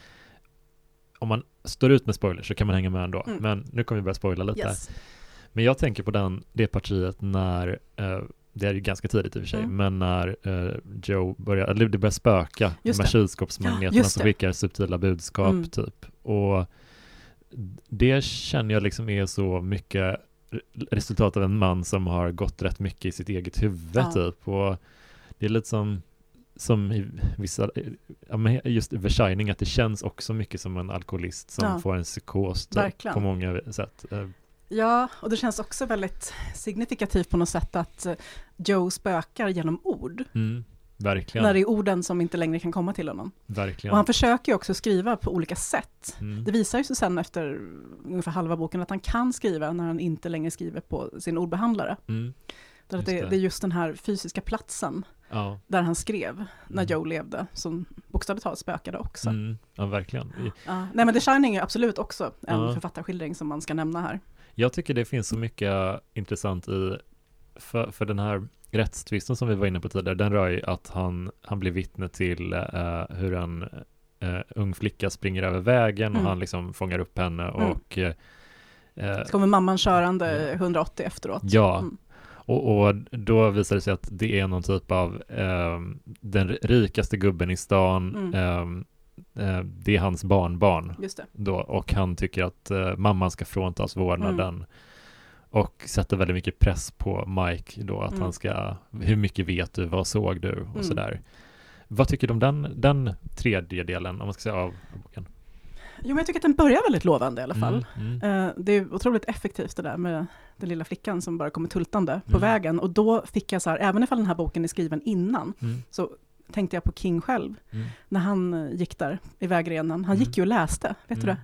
om man står ut med spoilers så kan man hänga med ändå, Mm. men nu kommer vi börja spoila lite. Yes. Men jag tänker på den, det partiet när, eh, det är ju ganska tidigt i och för sig, Mm. men när eh, Joe börjar, eller det börjar spöka, Just de här kylskåpsmagneterna Ja, som skickar subtila budskap Mm. typ. Och det känner jag liksom är så mycket re- resultat av en man som har gått rätt mycket i sitt eget huvud Ja. typ. Och det är lite som som i vissa, just The Shining, att det känns också mycket som en alkoholist som Ja. får en psykos typ, på många sätt. Eh, Ja, och det känns också väldigt signifikativt på något sätt att eh, Joe spökar genom ord. Mm. Verkligen. När det är orden som inte längre kan komma till honom. verkligen. Och han försöker ju också skriva på olika sätt. mm. Det visar ju sig sen efter ungefär halva boken att han kan skriva när han inte längre skriver på sin ordbehandlare. Mm. Där det, det. är just den här fysiska platsen Ja. där han skrev när Mm. Joe levde, som bokstavligt talat spökade också. Mm. ja, verkligen. Ja. Nej men The Shining är absolut också en Ja. författarskildring som man ska nämna här. Jag tycker det finns så mycket intressant i, för, för den här rättstvisten som vi var inne på tidigare, den rör ju att han, han blir vittne till eh, hur en eh, ung flicka springer över vägen och Mm. han liksom fångar upp henne Mm. och eh, eh, Så kommer mamman körande 180 efteråt. Ja, Mm. och, och då visar det sig att det är någon typ av eh, den rikaste gubben i stan, Mm. eh, eh, det är hans barnbarn Just det. då och han tycker att eh, mamman ska fråntas vårdnaden Mm. Och sätter väldigt mycket press på Mike då att Mm. han ska, hur mycket vet du, vad såg du och Mm. sådär. Vad tycker du om den, den tredje delen, om man ska säga av boken? Jo men jag tycker att den börjar väldigt lovande i alla fall. Mm, mm, Eh, Det är otroligt effektivt det där med den lilla flickan som bara kommer tultande på Mm. vägen. Och då fick jag så här, även ifall den här boken är skriven innan, mm, så tänkte jag på King själv, mm, när han gick där i vägrenen. Han Mm. gick ju och läste, vet du mm. det?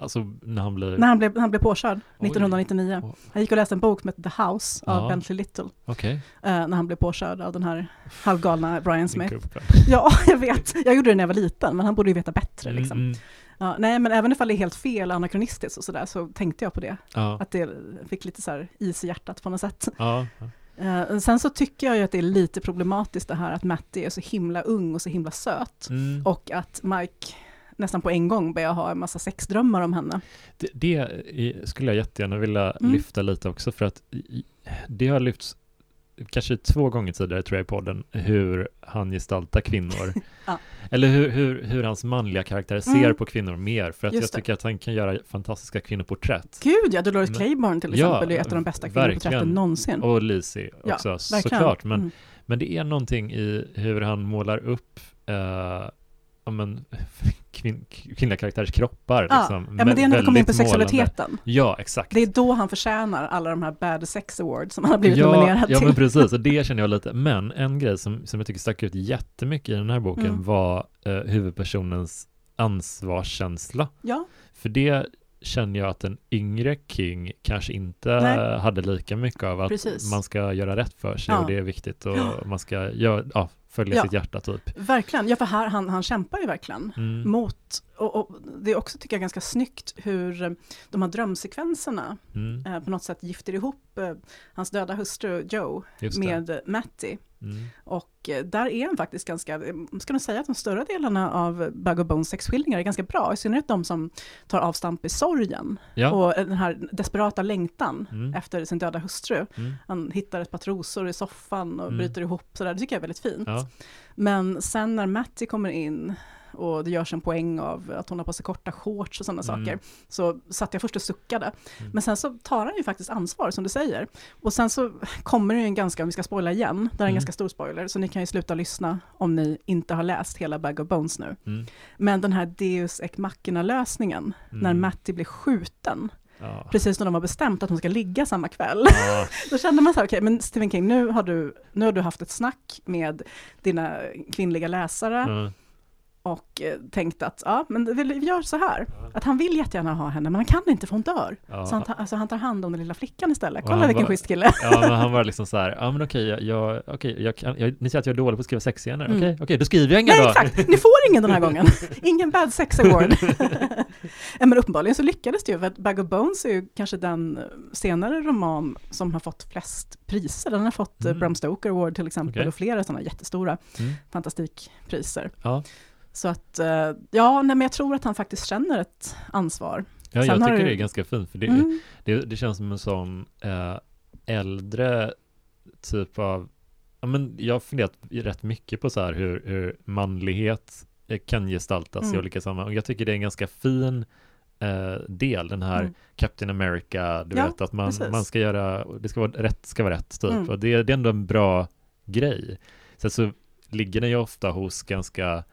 Alltså när han blir, När han blev, han blev påkörd Oj. 1999. Åh. Han gick och läste en bok som heter The House av Ja. Bentley Little, okej, eh, när han blev påkörd av den här halvgalna Brian Smith. Ja, jag vet. Jag gjorde det när jag var liten, men han borde ju veta bättre. Mm, Liksom. mm, Ja, nej, men även ifall det är helt fel anakronistiskt och sådär, så tänkte jag på det. ja, Att det fick lite så här is i hjärtat på något sätt. ja. Eh, sen så tycker jag ju att det är lite problematiskt det här att Matti är så himla ung och så himla söt. Mm. Och att Mike nästan på en gång börjar ha en massa sexdrömmar om henne. Det, det skulle jag jättegärna vilja Mm. lyfta lite också för att det har lyfts kanske två gånger tidigare tror jag i podden hur han gestaltar kvinnor. Ja. Eller hur, hur, hur hans manliga karaktär ser Mm. på kvinnor mer för att Just jag det. tycker att han kan göra fantastiska kvinnoporträtt. Gud ja, Dolores Men- Claiborne till Ja, exempel är ett av de bästa kvinnoporträtten verkligen. någonsin. Och Lizzie Ja, också Verkligen. såklart. Men, Mm. men det är någonting i hur han målar upp eh, ja, men, kvin, kvinnliga karaktärers kroppar. Ja, Liksom, ja, men det är när vi kommer in på väldigt målande. sexualiteten. Ja, exakt. Det är då han förtjänar alla de här Bad Sex Awards som han har blivit ja, nominerad ja, till. men precis, och det känner jag lite. Men en grej som, som jag tycker stack ut jättemycket i den här boken Mm. var eh, huvudpersonens ansvarskänsla. Ja, För det känner jag att en yngre King kanske inte Nej. hade lika mycket av att Precis. man ska göra rätt för sig Ja. och det är viktigt och Ja. man ska göra, ja, följa Ja. sitt hjärta typ. verkligen. Ja, för här, han, han kämpar ju verkligen. Mm. mot, och, och det är också tycker jag ganska snyggt hur eh, de här drömsekvenserna Mm. eh, på något sätt gifter ihop eh, hans döda hustru Joe med Matty. Mm. Och eh, där är han faktiskt ganska, eh, ska nog säga att de större delarna av Bug och Bones sexskildringar är ganska bra, i synnerhet de som tar avstamp i sorgen Ja. och den här desperata längtan Mm. efter sin döda hustru. Mm. Han hittar ett par trosor i soffan och Mm. bryter ihop, sådär. det tycker jag är väldigt fint. Ja. Men sen när Matty kommer in och det görs en poäng av att hon har på sig korta shorts och sådana Mm. saker, så satt jag först och suckade. Mm. Men sen så tar han ju faktiskt ansvar, som du säger. Och sen så kommer det ju en ganska, om vi ska spoila igen, det är en Mm. ganska stor spoiler, så ni kan ju sluta lyssna om ni inte har läst hela Bag of Bones nu. Mm. Men den här Deus Ex Machina-lösningen, när Mm. Matty blir skjuten, Ja. precis när de har bestämt att de ska ligga samma kväll, Ja. då kände man så här, okej, men Stephen King, nu har, du, nu har du haft ett snack med dina kvinnliga läsare, Ja. Och eh, tänkt att ja, men vi gör så här, att han vill jättegärna ha henne, men han kan inte för hon dör. Ja. Så han, tar- alltså, han tar hand om den lilla flickan istället. Kolla vilken var- schysst kille. Ja, men han var liksom så här, ja men okej, jag, jag, okej, jag kan, jag, ni säger att jag är dålig på att skriva sexscener, Mm. okej, okej, då skriver jag inga Nej, då. exakt! Ni får ingen den här gången. Ingen bad sex award. Men uppenbarligen så lyckades det ju, för att Bag of Bones är ju kanske den eh, senare roman som har fått flest priser. Den har fått Mm. mm. Bram Stoker Award till exempel, Okej. och flera sådana jättestora Mm. fantastikpriser. Ja, Så att, eh, ja, nej, men jag tror att han faktiskt känner ett ansvar. ja Sen jag tycker du- det är ganska fint, för det, Mm. det, det känns som en sån eh, äldre typ av, ja men jag har funderat rätt mycket på så här hur, hur manlighet eh, kan gestaltas i Mm. olika sammanhang. Och jag tycker det är en ganska fin eh, del, den här Mm. Captain America, du Ja, vet att man, precis. man ska göra, det ska vara rätt, ska vara rätt typ. Mm. Och det, det är ändå en bra grej. Sen så ligger den ju ofta hos ganska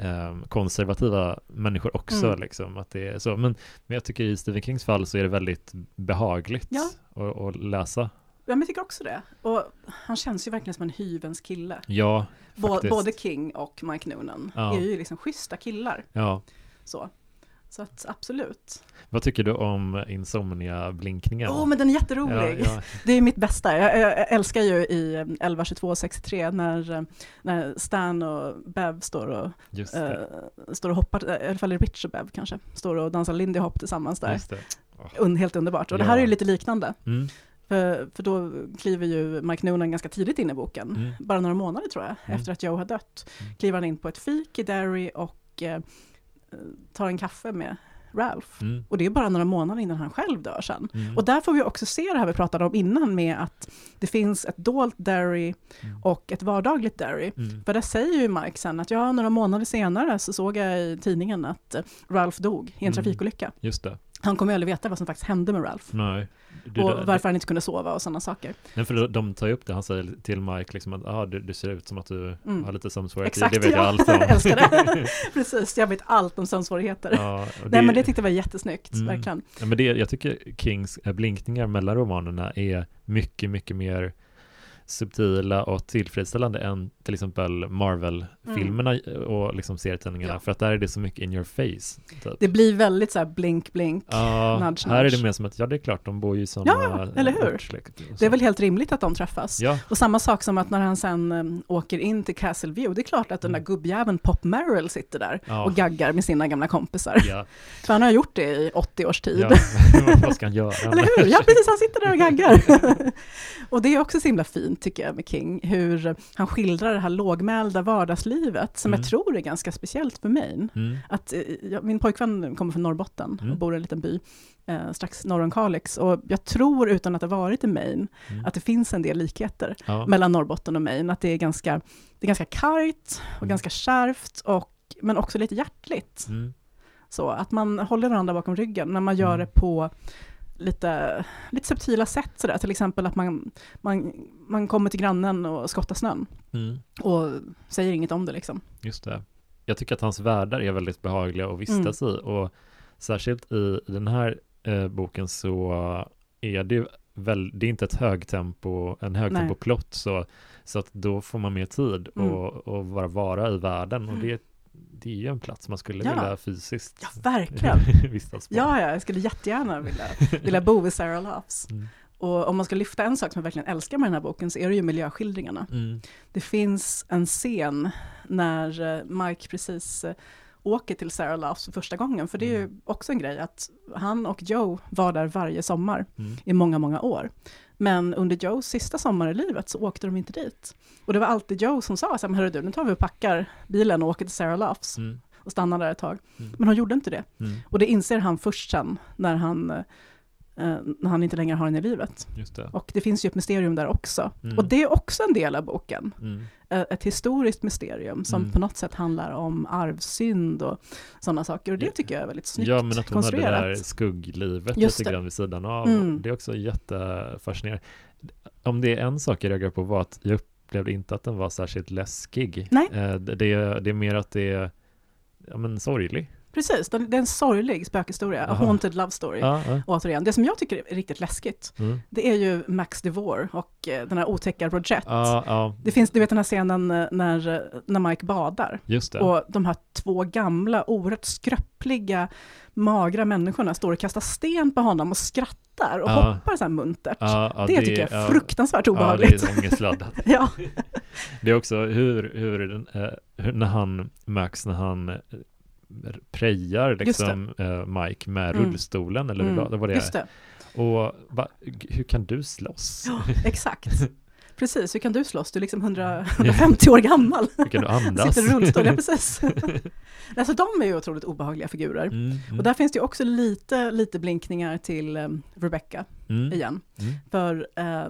ehm, konservativa människor också Mm. liksom, att det är så. Men, men jag tycker i Stephen Kings fall så är det väldigt behagligt Ja. att, att läsa. Ja, men jag tycker också det. Och han känns ju verkligen som en hyvens kille. Ja, faktiskt. både King och Mike Noonan Ja. är ju liksom schyssta killar. Ja. Så, så att absolut. Vad tycker du om Insomnia-blinkningen? Åh, men den är jätterolig. ja, ja, Det är mitt bästa. Jag, jag, älskar ju i 11, 22, 63 när, när Stan och Bev står och, det. eh, står och hoppar, i alla fall det Rich och Bev kanske, står och dansar Lindy Hop tillsammans där. Det. Un, helt underbart. Och det Ja. här är ju lite liknande. Mm. För, för då kliver ju Mike Noonan ganska tidigt in i boken, Mm. bara några månader tror jag, Mm. efter att Joe har dött. Mm. Kliver han in på ett fik i Derry och eh, tar en kaffe med Ralph. Mm. Och det är bara några månader innan han själv dör sen. Mm. Och där får vi också se det här vi pratade om innan med att det finns ett dolt Derry Mm. och ett vardagligt Derry. Mm. För där säger ju Mike sen att ja, några månader senare så såg jag i tidningen att Ralph dog i en Mm. trafikolycka. Just det. Han kommer ju aldrig veta vad som faktiskt hände med Ralph. Nej. Du, och det- varför han inte kunde sova och sådana saker. Nej, för de- tar ju upp det, han säger till Mike liksom att ah, du, du ser ut som att du Mm. har lite sömnsvårigheter, Exakt, det vet jag ja. allt om. Jag älskar det. Precis, jag vet allt om sömnsvårigheter. ja, och Nej men det tyckte jag var jättesnyggt, Mm. verkligen. ja, men det, jag tycker Kings eh, blinkningar mellan romanerna är mycket, mycket mer subtila och tillfredsställande än till exempel Marvel-filmerna och liksom serietidningarna, Ja. för att där är det så mycket in your face. Typ. Det blir väldigt så här blink blink. Ja, nudge, här är det mer som att, ja det är klart, de bor ju i samma Ja, eller hur? och Det är väl helt rimligt att de träffas. Ja, Och samma sak som att när han sen um, åker in till Castle View, det är klart att den där Mm. gubbjäveln Pop Merrill sitter där Ja. och gaggar med sina gamla kompisar. ja, För han har gjort det i 80 års tid. vad ska han göra? Eller hur? Ja, precis, han sitter där och gaggar. och det är också så himla fint, tycker jag, med King, hur han skildrar det här lågmälda vardagslivet, som Mm. jag tror är ganska speciellt för Maine. Mm. Att, eh, ja, min pojkvän kommer från Norrbotten Mm. och bor i en liten by eh, strax norr om Kalix. Och jag tror, utan att ha varit i Maine, Mm. att det finns en del likheter Ja. mellan Norrbotten och Maine. Att det är ganska, det är ganska kargt och Mm. ganska kärvt, och, men också lite hjärtligt. Mm. Så att man håller varandra bakom ryggen, när man gör det på lite, lite subtila sätt. Sådär. Till exempel att man, man, man kommer till grannen och skottar snön Mm. och säger inget om det. Liksom. Just det. Jag tycker att hans världar är väldigt behagliga att vistas Mm. i och särskilt i den här eh, boken så är det ju väl, det är inte ett högtempo, en högtempoplott så, så att då får man mer tid Mm. och, och bara vara i världen och det, det är ju en plats man skulle Ja. vilja fysiskt Ja, verkligen. vistas på. Ja, ja, jag skulle jättegärna vilja, vilja bo vid Sarah Laughs. Mm. Och om man ska lyfta en sak som jag verkligen älskar med den här boken så är det ju miljöskildringarna. Mm. Det finns en scen när eh, Mike precis eh, åker till Sarah Laughs för första gången, för det är ju Mm. också en grej att han och Joe var där varje sommar Mm. i många, många år. Men under Joes sista sommar i livet så åkte de inte dit. Och det var alltid Joe som sa, så här, men du, nu tar vi och packar bilen och åker till Sarah Laughs Mm. och stannar där ett tag. Mm. Men hon gjorde inte det. Mm. Och det inser han först sen, när han, eh, när han inte längre har henne i livet. Det. Och det finns ju ett mysterium där också. Mm. Och det är också en del av boken. Mm. Eh, Ett historiskt mysterium som Mm. på något sätt handlar om arvsynd och sådana saker. Och det tycker jag är väldigt snyggt Ja, men att hon hade det konstruerat. där skugglivet Just lite det. grann vid sidan av. Mm. Det är också jättefascinerande. Om det är en sak jag reagerar på var att jag upplevde inte att den var särskilt läskig. Nej. Eh, Det, det, är, det är mer att det är ja, men sorglig. Precis, det det är en sorglig spökhistoria, a Aha. haunted love story. Ja, ja. Återigen, det som jag tycker är riktigt läskigt, Mm. det är ju Max DeVore och eh, den här otäcka Rogette. ja, ja, Det finns, du vet den här scenen eh, när, eh, när Mike badar, just det. och de här två gamla, oerhört skröpliga, magra människorna står och kastar sten på honom och skrattar och Ja. hoppar så här muntert. ja, ja, det, tycker jag är ja, fruktansvärt Ja, obehagligt. det är ångestladdat. Ja, Det är också hur, hur, den, hur när han, Max, när han prejar liksom eh, Mike med Mm. rullstolen eller Mm, vad, vad det just det. Och va, hur kan du slåss? Ja, exakt. Precis, hur kan du slåss? Du är liksom 100, 150 år gammal. Hur kan du andas? Sitter i rullstol, ja precis. alltså de är ju otroligt obehagliga figurer. Mm, mm, Och där finns det ju också lite, lite blinkningar till um, Rebecca mm, igen. mm, För eh,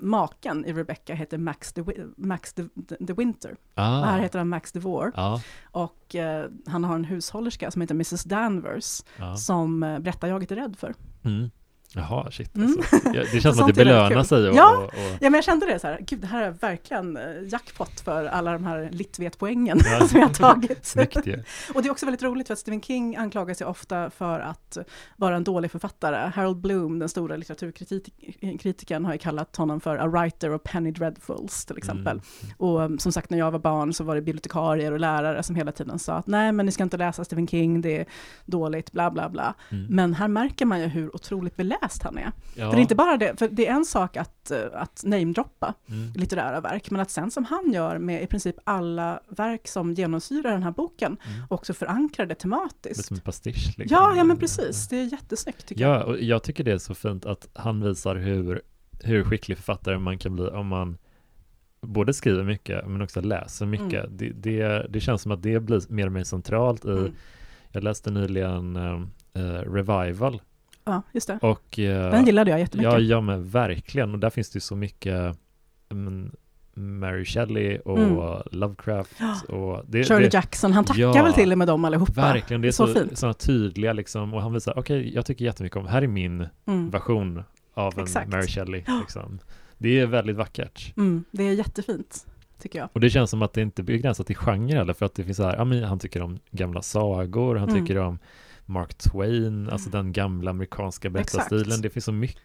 maken i Rebecca heter Max Wi- Max de, de Winter. ah, Och här heter han Max DeVore. Ja, Och eh, han har en hushållerska som heter Mrs Danvers, ja. som eh, berättarjaget är rädd för. Mm, Jaha, shit. Mm. Alltså. Ja, Det känns som att det belönar sig. Och, Ja. och, och, Ja, men jag kände det så här, gud, det här är verkligen eh, jackpot för alla de här Litvet-poängen Ja. som jag har tagit. snyggt ju. Och det är också väldigt roligt för att Stephen King anklagas ju ofta för att vara en dålig författare. Harold Bloom, den stora litteraturkritiken, har ju kallat honom för a writer of penny dreadfuls till exempel. Mm. Och um, som sagt, när jag var barn så var det bibliotekarier och lärare som hela tiden sa att nej, men ni ska inte läsa Stephen King, det är dåligt, bla bla bla. Mm. Men här märker man ju hur otroligt beläst han är. Ja. För det är inte bara det, för det är en sak att, eh, att namedroppa Mm. litterära verk, men att sen som han gör med i princip alla verk som genomsyrar den här boken, Mm. också förankra det Det är tematiskt. som en pastisch. Liksom. Ja, ja men precis. Det är jättesnyggt tycker jag. Ja, och jag tycker det är så fint att han visar hur, hur skicklig författare man kan bli om man både skriver mycket men också läser mycket. Mm. Det, det, det känns som att det blir mer och mer centralt i, Mm. jag läste nyligen eh, Revival Ja, just det. och eh, Den gillade jag jättemycket. Ja, ja men verkligen. Och där finns det ju så mycket men, Mary Shelley och Mm. Lovecraft och det, Shirley det, Jackson, han tackar Ja, väl till och med dem allihopa. Verkligen, det är Så så, sådana tydliga liksom och han visar, okej, jag tycker jättemycket om, här är min Mm. version av en Exakt. Mary Shelley liksom. Det är väldigt vackert. Mm, det är jättefint, tycker jag. Och det känns som att det inte är begränsat till genre heller, för att det finns så här, ja men han tycker om gamla sagor, han Mm. tycker om Mark Twain, alltså den gamla amerikanska berättarstilen. Exakt. Det finns så mycket.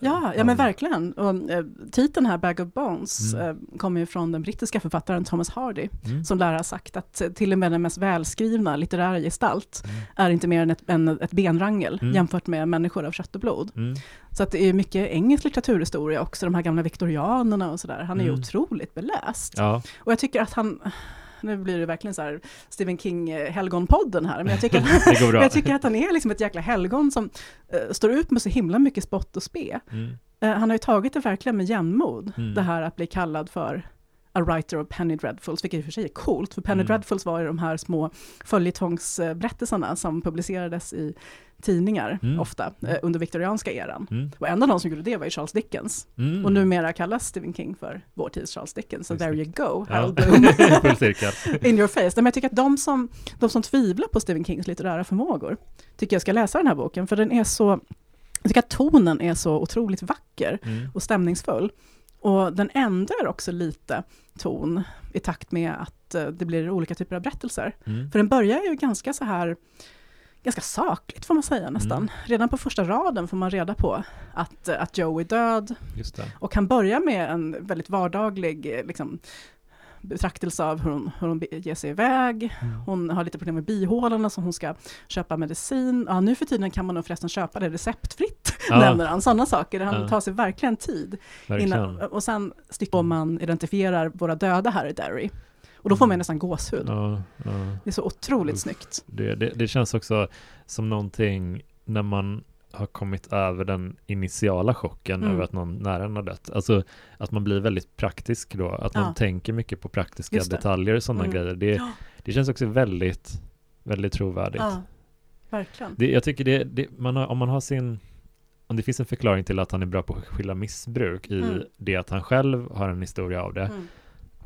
Ja, ja men verkligen. Och, eh, titeln här, Bag of Bones, Mm. eh, kommer ju från den brittiska författaren Thomas Hardy, Mm. som lär ha sagt att till och med den mest välskrivna litterära gestalt Mm. är inte mer än ett, än ett benrangel Mm. jämfört med människor av kött och blod. Mm. Så att det är mycket engelsk litteraturhistoria också, de här gamla viktorianerna och sådär. Han är ju Mm. otroligt beläst. Ja, Och jag tycker att han, nu blir det verkligen så här Stephen King-helgonpodden här, men jag tycker, bra. jag tycker att han är liksom ett jäkla helgon som eh, står ut med så himla mycket spott och spe. Mm. Eh, han har ju tagit det verkligen med jämnmod, Mm. det här att bli kallad för a writer of Penny Dreadfuls, vilket i och för sig är coolt, för Penny Mm. Dreadfuls var ju de här små följetongsberättelserna som publicerades i tidningar, Mm. ofta, eh, under viktorianska eran. Mm. Och en av de som gjorde det var ju Charles Dickens. Mm. Och numera kallas Stephen King för vår tids Charles Dickens. Så Just there you go, Ja. Harold Bloom. Full cirkel. In your face. Men jag tycker att de som, de som tvivlar på Stephen Kings litterära förmågor, tycker jag ska läsa den här boken, för den är så, jag tycker att tonen är så otroligt vacker Mm. och stämningsfull. Och den ändrar också lite ton i takt med att eh, det blir olika typer av berättelser. Mm. För den börjar ju ganska så här, ganska sakligt får man säga nästan. Mm. Redan på första raden får man reda på att, att Joe är död, och han börjar med en väldigt vardaglig eh, liksom, betraktelse av hur hon, hur hon ger sig iväg. Mm. Hon har lite problem med bihålorna så hon ska köpa medicin. Ja, nu för tiden kan man nog förresten köpa det receptfritt, Ja, nämner han. Sådana saker. Han Ja. tar sig verkligen tid. verkligen. Innan, och sen sticker man identifierar våra döda här i Derry. Och då får man Mm. nästan gåshud. Ja, ja. Det är så otroligt Uff. snyggt. Det, det, det känns också som någonting när man har kommit över den initiala chocken Mm. över att någon nära en har dött. Alltså att man blir väldigt praktisk då, att man Ja. tänker mycket på praktiska detaljer och sådana Mm. grejer. Det, det känns också väldigt, väldigt trovärdigt. Ja, verkligen. Det, jag tycker det, det man har, om man har sin om det finns en förklaring till att han är bra på att skilja missbruk i Mm. det att han själv har en historia av det. Mm.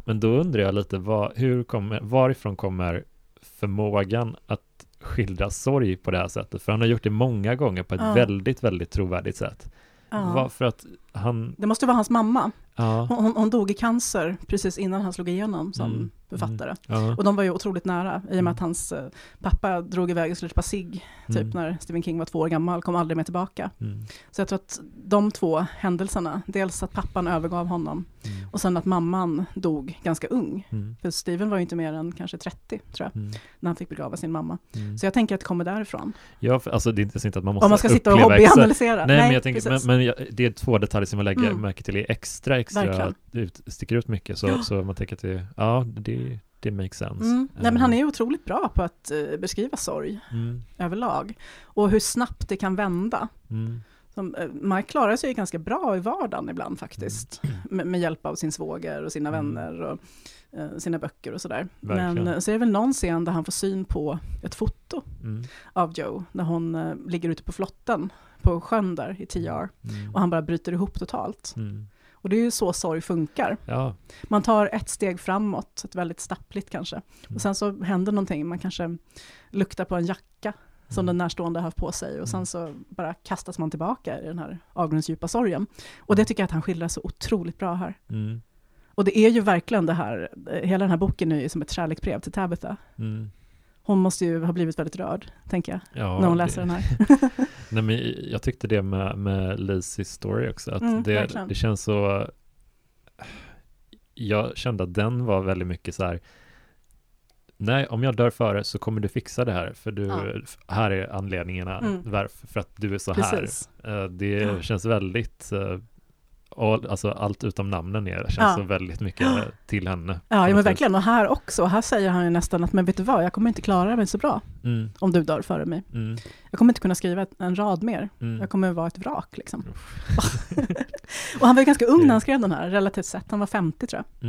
Men då undrar jag lite, vad, hur kommer, varifrån kommer förmågan att skildra sorg på det här sättet? För han har gjort det många gånger på ett Ja. väldigt, väldigt trovärdigt sätt. Ja. Varför att han, Det måste vara hans mamma. ja, Hon, hon, dog i cancer precis innan han slog igenom som Mm. författare. ja, Och de var ju otroligt nära, i och Mm. med att hans eh, pappa drog iväg och skulle köpa cigg, typ mm, när Stephen King var två år gammal, kom aldrig mer tillbaka. mm, Så jag tror att de två händelserna, dels att pappan övergav honom, mm, och sen att mamman dog ganska ung. mm, För Steven var ju inte mer än kanske 30, tror jag, mm, när han fick begrava sin mamma. mm. Så jag tänker att det kommer därifrån. Ja, för, alltså det är inte att man måste Om man ska sitta och hobbyanalysera. Nej, men jag tänker, men, men det är två detaljer som jag lägger Mm. märke till är extra, extra, Verkligen. ut, sticker ut mycket. Så, Ja. så man tänker att det, ja, det, det makes sense. Mm. Nej, men han är ju otroligt bra på att eh, beskriva sorg Mm, överlag. Och hur snabbt det kan vända. mm, Som, eh, Mike klarar sig ju ganska bra i vardagen ibland faktiskt. Med, med hjälp av sin svåger och sina Mm. vänner och eh, sina böcker och sådär. Verkligen. Men eh, så är det väl någon scen där han får syn på ett foto mm, av Joe. När hon eh, ligger ute på flotten på sjön där i TR. mm, Och han bara bryter ihop totalt. mm. Och det är ju så sorg funkar. Ja, Man tar ett steg framåt, ett väldigt stappligt kanske. Mm. Och sen så händer någonting, man kanske luktar på en jacka som Mm. den närstående har haft på sig och sen Mm. så bara kastas man tillbaka i den här avgrundsdjupa sorgen. Och det tycker jag att han skildrar så otroligt bra här. Mm. Och det är ju verkligen det här, hela den här boken är ju som ett kärleksbrev till Tabitha. Mm. Hon måste ju ha blivit väldigt rörd, tänker jag, Ja, när hon det- läser den här. Nej, men jag tyckte det med, med Lizzies story också, att Mm, det, det känns så... Jag kände att den var väldigt mycket så här, nej, om jag dör före så kommer du fixa det här, för du, Ja. här är anledningarna Mm. varför, för att du är så Precis. här. Eh, Det Ja. känns väldigt, eh, all, alltså allt utom namnen är, känns Ja. så väldigt mycket till henne. Ja, ja men verkligen. Och här också, här säger han ju nästan att, men vet du vad, jag kommer inte klara mig så bra Mm, om du dör före mig. mm, Jag kommer inte kunna skriva en rad mer. mm. Jag kommer vara ett vrak liksom. och han var ju ganska ung när han skrev den här, relativt sett. Han var 50 tror jag.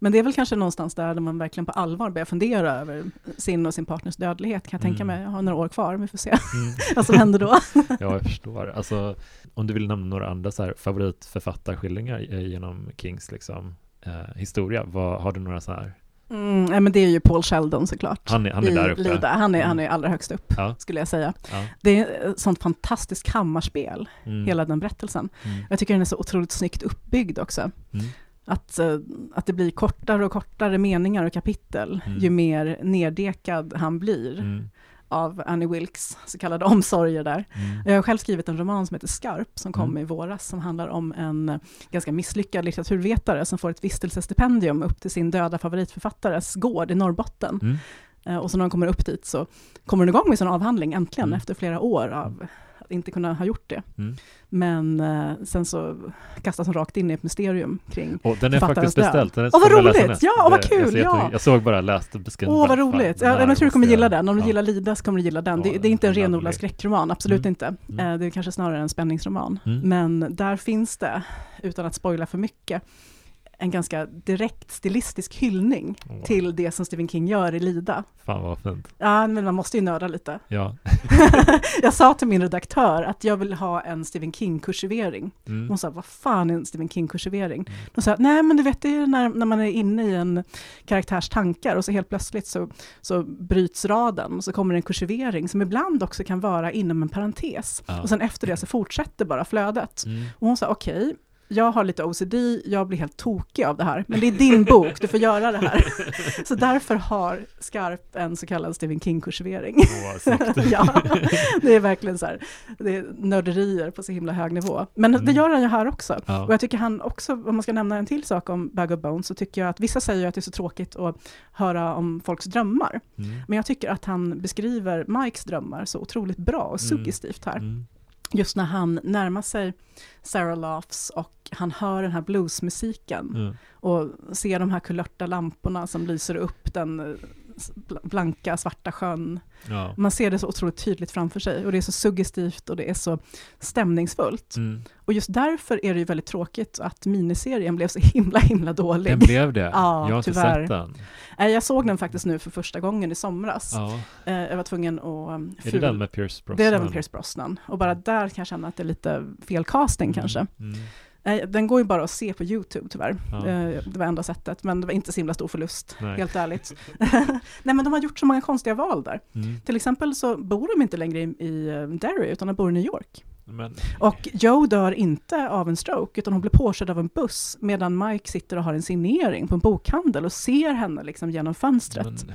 Mm. Men det är väl kanske någonstans där, där man verkligen på allvar börjar fundera över sin och sin partners dödlighet, kan jag tänka Mm. mig. Jag har några år kvar, vi får se Mm. vad som händer då. Ja, jag förstår. Alltså, om du vill nämna några andra så här favoritförfattarskildringar genom Kings liksom, eh, historia, vad, har du några så här? Mm, nej, men det är ju Paul Sheldon såklart. Han är, han är där uppe. Lida. Han är, Mm. han är allra högst upp, Ja, skulle jag säga. ja. Det är ett sånt fantastiskt kammarspel, Mm, hela den berättelsen. mm, Jag tycker den är så otroligt snyggt uppbyggd också. Att, eh, att det blir kortare och kortare meningar och kapitel, Mm. ju mer neddekad han blir mm, av Annie Wilkes så kallade omsorger där. mm, Jag har själv skrivit en roman som heter Skarp, som kom Mm. i våras, som handlar om en eh, ganska misslyckad litteraturvetare som får ett vistelsestipendium upp till sin döda favoritförfattares gård i Norrbotten. mm. Eh, Och så när hon kommer upp dit så kommer hon igång med sin avhandling, äntligen, Mm. efter flera år av inte kunna ha gjort det. Mm. Men eh, sen så kastas hon rakt in i ett mysterium kring Och den är faktiskt beställd. Den är- Åh, vad roligt! Ja, vad Det- kul! Jag, Ja. jag såg bara, läste beskrivningen. Åh, vad roligt! Ja, jag tror du kommer gilla den. Om du ja. gillar Lida så kommer du gilla den. Det, det är inte en renodlad skräckroman, absolut Mm. inte. Mm. Eh, Det är kanske snarare en spänningsroman. Mm. Men där finns det, utan att spoila för mycket, en ganska direkt stilistisk hyllning Åh, till det som Stephen King gör i Lida. Fan vad fint. Ja, men man måste ju nörda lite. Ja. jag sa till min redaktör att jag vill ha en Stephen King-kursivering. Mm. Hon sa, vad fan är en Stephen King-kursivering? Mm. Då sa nej men du vet, det är när, när man är inne i en karaktärs tankar och så helt plötsligt så, så bryts raden och så kommer en kursivering som ibland också kan vara inom en parentes. Ja. Och sen efter det så fortsätter bara flödet. Mm. Och hon sa, okej, jag har lite OCD, jag blir helt tokig av det här, men det är din bok, du får göra det här. Så därför har Skarp en så kallad Stephen King-kursivering. Snyggt. ja, det är verkligen så här, det är nörderier på så himla hög nivå. Men det Mm. gör han ju här också. Ja. Och jag tycker han också, om man ska nämna en till sak om Bag of Bones, så tycker jag att vissa säger att det är så tråkigt att höra om folks drömmar. Mm. Men jag tycker att han beskriver Mikes drömmar så otroligt bra och Mm. suggestivt här. Mm. Just när han närmar sig Sarah Laughs och han hör den här bluesmusiken Mm. och ser de här kulörta lamporna som lyser upp den eh, blanka svarta sjön. Ja. Man ser det så otroligt tydligt framför sig och det är så suggestivt och det är så stämningsfullt. Mm. Och just därför är det ju väldigt tråkigt att miniserien blev så himla, himla dålig. Den blev det? Ja, jag har inte tyvärr. sett den. Nej, Jag såg den faktiskt nu för första gången i somras. Ja. Eh, Jag var tvungen att... um, Är det den med Pierce Brosnan? Det är den med Pierce Brosnan. Och bara där kan jag känna att det är lite fel casting kanske. Mm. Den går ju bara att se på YouTube tyvärr. Ja. Eh, Det var enda sättet, men det var inte så himla stor förlust, Nej. helt ärligt. Nej, men de har gjort så många konstiga val där. Mm. Till exempel så bor de inte längre i, i eh, Derry, utan de bor i New York. Men, Och Joe dör inte av en stroke, utan hon blir påkörd av en buss, medan Mike sitter och har en signering på en bokhandel och ser henne liksom genom fönstret. Men,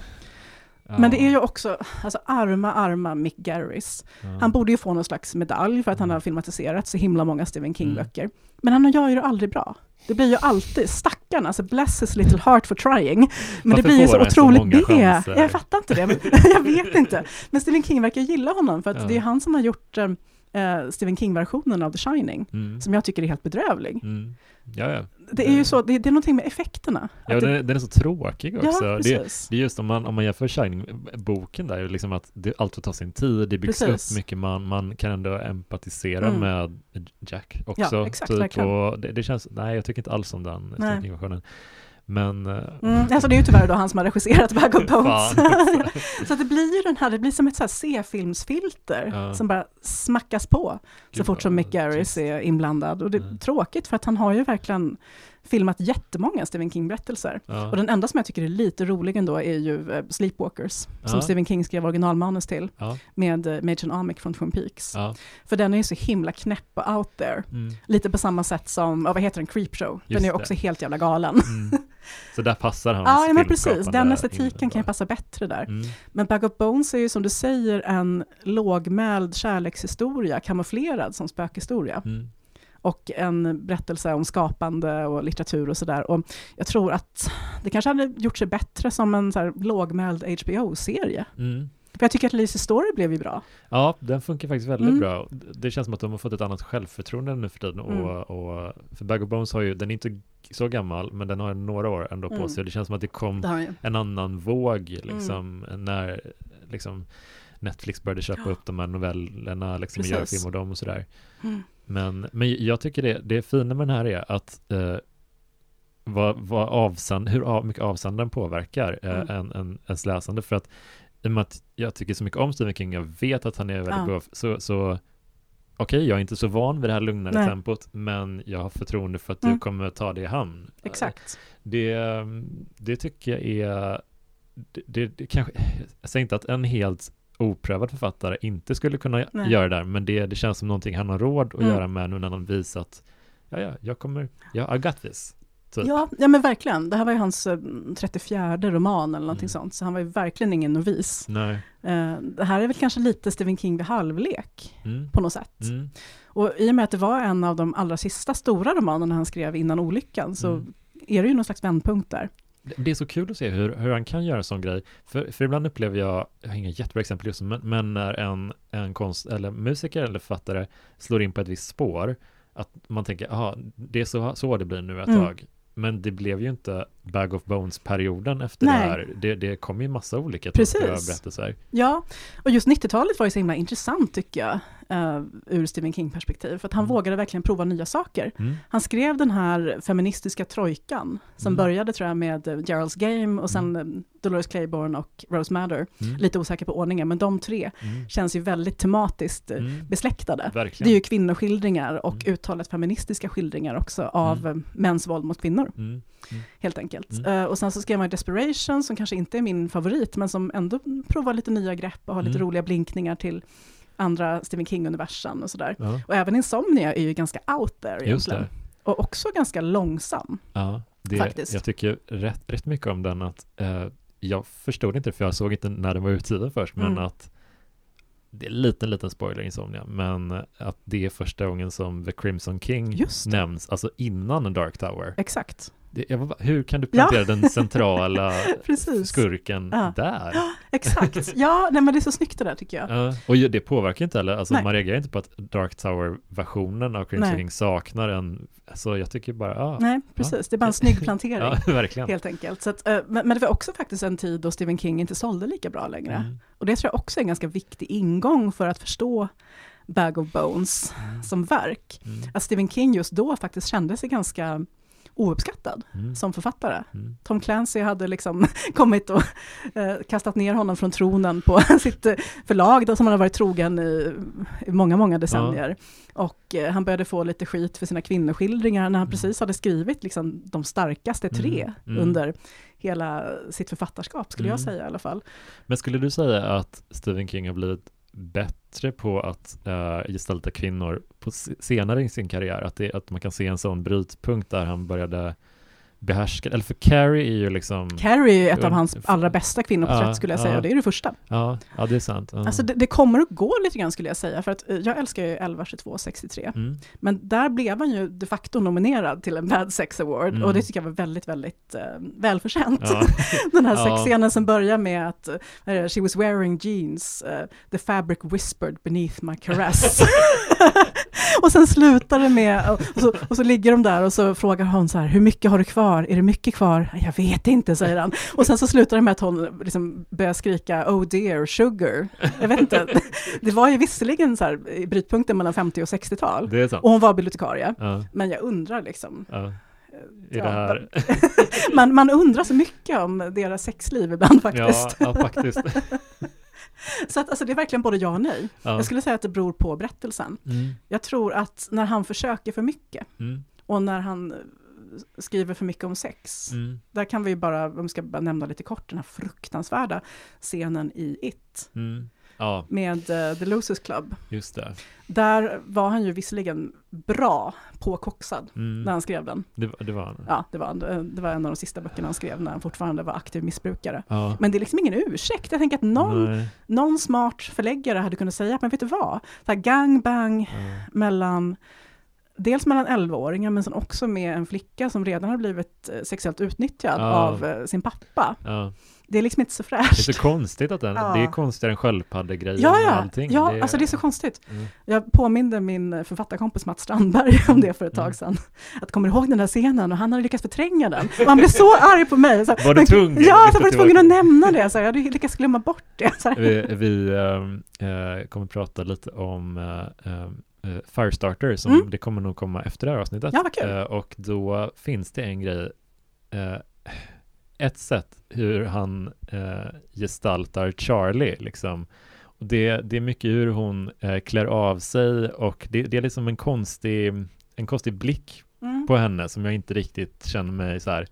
men, det är ju också, alltså arma, arma Mick Garris. Ja. Han borde ju få någon slags medalj för att han Mm. har filmatiserat så himla många Stephen King-böcker. Men han gör ju det aldrig bra. Det blir ju alltid, stackarn, alltså bless his little heart for trying. Men Varför det blir ju så så otroligt chanser? Jag fattar inte det, jag vet inte. Men Stephen King verkar gilla honom, för att Ja. det är han som har gjort eh, eh, Stephen King-versionen av The Shining, Mm. som jag tycker är helt bedrövlig. Mm. Ja, ja. Det är ju så, det, det är någonting med effekterna. ja det, är, den är så tråkig också. ja, det, det är just om man, om man jämför Shining-boken där, liksom att det, allt får ta sin tid, det byggs Precis. upp mycket, man, man kan ändå empatisera Mm. med Jack också. Ja, exakt, typ, och det, känns, nej jag tycker inte alls om den. Stephen King-versionen. Men... eh, Mm, alltså det är ju tyvärr då han som har regisserat Bag of Bones. Så det blir ju den här, det blir som ett så C-filmsfilter Ja. som bara smackas på så Gud, fort som Mick Garris är inblandad. Och det är Mm. tråkigt för att han har ju verkligen filmat jättemånga Stephen King-berättelser. Ja. Och den enda som jag tycker är lite rolig ändå är ju eh, Sleepwalkers, som Ja. Stephen King skrev originalmanus till, Ja. med uh, Machen Amick från Twin Peaks. För den är ju så himla knäpp och out there. Mm. Lite på samma sätt som, vad heter den, Creepshow? Den Just är ju det. också helt jävla galen. Mm. Så där passar hans Ja, ja, men precis. Den estetiken kan ju passa bättre där. Mm. Men Bag of Bones är ju som du säger en lågmäld kärlekshistoria, kamouflerad som spökhistoria. Mm. Och en berättelse om skapande och litteratur och sådär. Och jag tror att det kanske hade gjort sig bättre som en så här lågmäld HBO-serie. Mm. För jag tycker att Lizzie Story blev ju bra. Ja, den funkar faktiskt väldigt Mm. bra. Det känns som att de har fått ett annat självförtroende nu för tiden. Mm. Och, och, för Bag of Bones har ju, den är inte så gammal, men den har några år ändå på Mm. sig. Det känns som att det kom Det en annan våg Mm. liksom när liksom Netflix började köpa Ja. upp de här novellerna, liksom och göra film av dem och sådär. Mm. Men, men jag tycker det, det fina med den här är att eh, vad, vad avsand, hur av, mycket avsändaren påverkar eh, Mm. en, en, ens läsande. För att i och med att jag tycker så mycket om Stephen King, jag vet att han är väldigt Ja. bra, så, så okej, jag är inte så van vid det här lugnare Nej. tempot, men jag har förtroende för att du Mm. kommer ta det i hamn. Exakt. Det, det tycker jag är, det, det, det kanske, jag säger inte att en helt oprövad författare inte skulle kunna Nej. göra det där, men det, det känns som någonting han har råd att Mm. göra med nu när han visat, ja, ja, jag kommer, ja, I got this. Typ. Ja, ja, men verkligen. Det här var ju hans eh, 34 roman eller någonting Mm. sånt, så han var ju verkligen ingen novis. Nej. Eh, Det här är väl kanske lite Stephen King vid halvlek Mm. på något sätt. Mm. Och i och med att det var en av de allra sista stora romanerna han skrev innan olyckan, så Mm. är det ju någon slags vändpunkt där. Det- är så kul att se hur, hur han kan göra en sån grej. För, för ibland upplever jag, jag har inga jättebra exempel just nu, men, men när en, en konst, eller musiker eller författare slår in på ett visst spår, att man tänker, jaha, det är så, så det blir nu ett Mm. tag. Men det blev ju inte Bag of Bones-perioden efter Nej. det här. Det, det kom ju massa olika typer av berättelser. Ja, och just 90-talet var ju så himla intressant tycker jag, eh, ur Stephen King-perspektiv, för att han Mm. vågade verkligen prova nya saker. Mm. Han skrev den här feministiska trojkan, som Mm. började tror jag med eh, Gerald's Game och sen eh, Dolores Claiborne och Rose Madder. Mm. Lite osäker på ordningen, men de tre Mm. känns ju väldigt tematiskt Mm. besläktade. Verkligen. Det är ju kvinnoskildringar och Mm. uttalat feministiska skildringar också av eh, mäns våld mot kvinnor, Mm. helt enkelt. Mm. Eh, och sen så skrev man Desperation, som kanske inte är min favorit, men som ändå provar lite nya grepp och har lite Mm. roliga blinkningar till andra Stephen King-universum och sådär. Ja, Och även Insomnia är ju ganska out there just egentligen. det. Och också ganska långsam. Ja, det, Faktiskt. jag tycker rätt, rätt mycket om den att eh, jag förstod inte för jag såg inte när den var utgiven först, men Mm. att det är en liten, liten spoiler Insomnia, men att det är första gången som The Crimson King nämns, alltså innan Dark Tower. Exakt. Det, jag hur kan du Ja. plantera den centrala skurken Ja. där? Exakt. Ja, nej, men det är så snyggt det där tycker jag. Ja, och det påverkar inte heller, alltså Nej. man reagerar inte på att Dark Tower-versionen av Crimson. King saknar en, så jag tycker bara, ja, Nej, precis. Det är bara en snygg plantering. ja verkligen. Helt enkelt. Så att, eh, men, men det var också faktiskt en tid då Stephen King inte sålde lika bra längre. Mm. Och det tror jag också är en ganska viktig ingång för att förstå Bag of Bones Mm. som verk. Mm. Att Stephen King just då faktiskt kände sig ganska ouppskattad Mm. som författare. Mm. Tom Clancy hade liksom kommit och eh, kastat ner honom från tronen på sitt eh, förlag då, som han har varit trogen i, i många, många decennier. Och eh, han började få lite skit för sina kvinnoskildringar när han Mm. precis hade skrivit liksom, de starkaste tre Mm, mm. under hela sitt författarskap, skulle jag säga i alla fall. Men skulle du säga att Stephen King har blivit bättre på att uh, gestalta kvinnor på senare i sin karriär? Att, det, att man kan se en sån brytpunkt där han började behärska, eller för Carrie är ju liksom, Carrie är ett av hans allra bästa kvinnoporträtt Ja, skulle jag säga, ja. och det är det första. ja, ja det är sant. Ja. Alltså det, det kommer att gå lite grann skulle jag säga, för att eh, jag älskar ju 1122 63. mm. Men där blev han ju de facto nominerad till en Bad Sex Award Mm. och det tycker jag var väldigt, väldigt eh, välförtjänt. ja. Den här sexscenen som börjar med att det, she was wearing jeans, eh, the fabric whispered beneath my caress. och sen slutar det med, och så, och så ligger de där och så frågar hon så här, hur mycket har du kvar? Är det mycket kvar? Jag vet inte, säger han. Och sen så slutar det med att hon liksom börjar skrika, oh dear, sugar. Jag vet inte, det var ju visserligen så här i brytpunkten mellan 50 och 60-tal. Det är sant. Och hon var bibliotekarie. Ja, Men jag undrar liksom, ja. ja, man, man undrar så mycket om deras sexliv ibland ja, faktiskt. ja, faktiskt. Så att, alltså, det är verkligen både ja och nej. Ja. Jag skulle säga att det beror på berättelsen. Mm, Jag tror att när han försöker för mycket mm, och när han skriver för mycket om sex. Mm. Där kan vi bara, om vi ska bara nämna lite kort, den här fruktansvärda scenen i It Mm. Ja, med uh, The Losers Club. just det. Där var han ju visserligen bra påkoxad Mm. när han skrev den. Det, det var han. Ja, det var, det var en av de sista böckerna han skrev när han fortfarande var aktiv missbrukare. Ja. Men det är liksom ingen ursäkt. Jag tänker att någon, Nej. någon smart förläggare hade kunnat säga, men vet du vad? Det här gangbang Ja. mellan, dels mellan 11-åringar, men sen också med en flicka som redan har blivit eh, sexuellt utnyttjad Ja. av eh, sin pappa. Det är liksom inte så Det är fräscht. så konstigt att den, Ja. det är konstigare än sköldpaddegrejen Ja, och ja, allting. ja alltså det är så konstigt. Mm. Jag påminde min författarkompis Mats Strandberg om det för ett Mm. tag sedan. Att kommer du ihåg den där scenen? Och han hade lyckats förtränga den. Och han blev så arg på mig. Så, Var du tvungen Ja, så var du tvungen att nämna det. Så jag hade lyckats glömma bort det. Så. Vi, vi eh, kommer prata lite om eh, Firestarter, som Mm. det kommer nog komma efter det här avsnittet. Ja, vad kul. Eh, och då finns det en grej, ett sätt hur han eh, gestaltar Charlie, liksom. Och det, det är mycket hur hon eh, klär av sig och det, det är liksom en konstig, en konstig blick Mm. på henne som jag inte riktigt känner mig så här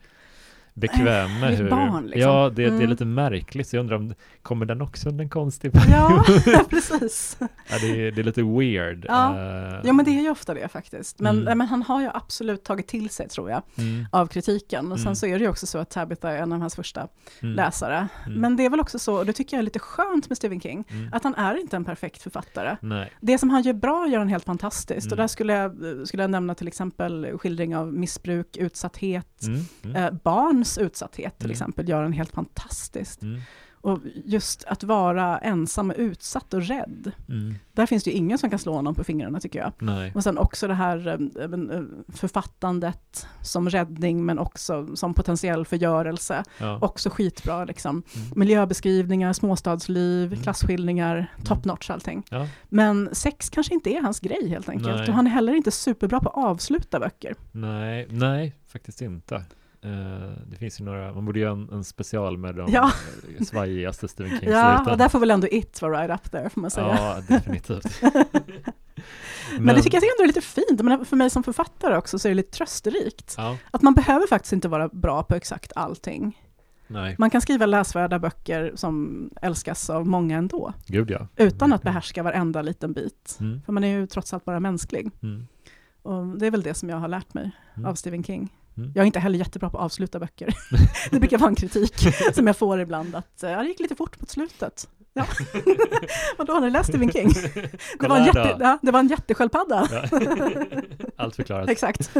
bekväm med. Hur, barn, liksom. Ja, det, det är Mm. lite märkligt, så jag undrar om, kommer den också under en konstig Ja, precis. Ja, det, är, det är lite weird. Ja. Eh, Ja, men det är ju ofta det faktiskt. Men, Mm. men han har ju absolut tagit till sig, tror jag, mm, av kritiken. Och sen Mm. så är det ju också så att Tabitha är en av hans första mm, läsare. Mm. Men det är väl också så, och det tycker jag är lite skönt med Stephen King, mm. att han är inte en perfekt författare. Nej. Det som han gör bra gör han helt fantastiskt. Mm. Och där skulle jag, skulle jag nämna till exempel skildring av missbruk, utsatthet, Mm, mm, eh, barns utsatthet till Mm. exempel gör han helt fantastiskt. mm, Och just att vara ensam och utsatt och rädd, mm. där finns det ju ingen som kan slå honom på fingrarna tycker jag. Nej. Och sen också det här eh, men, eh, författandet som räddning men också som potentiell förgörelse. Ja. Också skitbra liksom. Mm. Miljöbeskrivningar, småstadsliv, Mm. klasskildringar, top notch allting. Ja. Men sex kanske inte är hans grej helt enkelt. Nej. Och han är heller inte superbra på att avsluta böcker. Nej, nej, faktiskt inte. Eh, det finns ju några, man borde göra en, en special med de Ja. svajigaste Stephen King Ja, och där får väl ändå It vara right up there får man säga. Ja, definitivt. Men, det tycker jag ändå är lite fint. Menar, för mig som författare också så är det lite trösterikt. Ja, Att man behöver faktiskt inte vara bra på exakt allting. nej, Man kan skriva läsvärda böcker som älskas av många ändå, gud ja. utan att behärska varenda liten bit. Mm, För man är ju trots allt bara mänsklig. mm, Och det är väl det som jag har lärt mig Mm. av Stephen King. Mm. Jag är inte heller jättebra på att avsluta böcker. det brukar vara en kritik som jag får ibland, att eh, ja, det gick lite fort mot slutet. Ja. Vadå, har ni läst Stephen King? Det var, en jätte, ja, det var en jättesköldpadda. Allt förklarat. Exakt.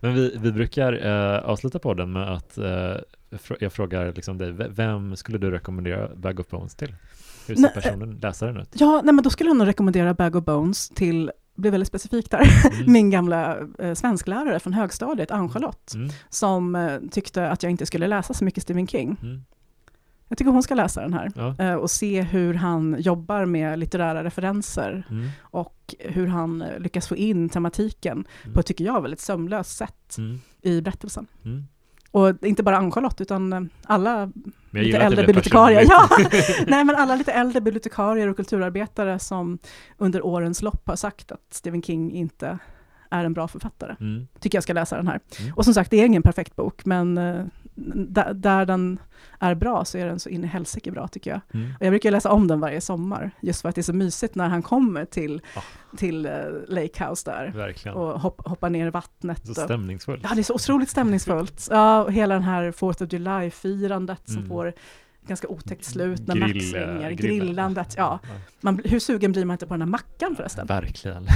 Men vi, vi brukar eh, avsluta podden med att eh, jag frågar liksom dig, vem skulle du rekommendera Bag of Bones till? Hur ser Nej, personen, läsaren ut? Ja, nej, men då skulle jag nog rekommendera Bag of Bones till, blir väldigt specifik där, Mm. min gamla eh, svensklärare från högstadiet, Ann-Charlotte, Mm, som eh, tyckte att jag inte skulle läsa så mycket Stephen King. mm, Jag tycker hon ska läsa den här ja, eh, och se hur han jobbar med litterära referenser mm, och hur han eh, lyckas få in tematiken Mm. på ett, tycker jag, väldigt sömlöst sätt mm, i berättelsen. Och inte bara Ann-Charlotte, utan eh, alla Men lite äldre bibliotekarier. Ja, nej, men alla lite äldre bibliotekarier och kulturarbetare som under årens lopp har sagt att Stephen King inte är en bra författare. Mm, Tycker jag ska läsa den här. Mm. Och som sagt, det är ingen perfekt bok, men eh, där, den är bra så är den så in i helsike bra tycker jag. mm. Och jag brukar läsa om den varje sommar, just för att det är så mysigt när han kommer till, Ah. till uh, Lake House där Verkligen. och hopp, hoppar ner i vattnet. Så och, stämningsfullt. ja, det är så otroligt stämningsfullt. Ja, och hela den här 4th of July-firandet som Mm. får ganska otäckt slut när Grill- Max ringer, grill- grillandet, ja. Man, hur sugen blir man inte på den här mackan förresten? Verkligen.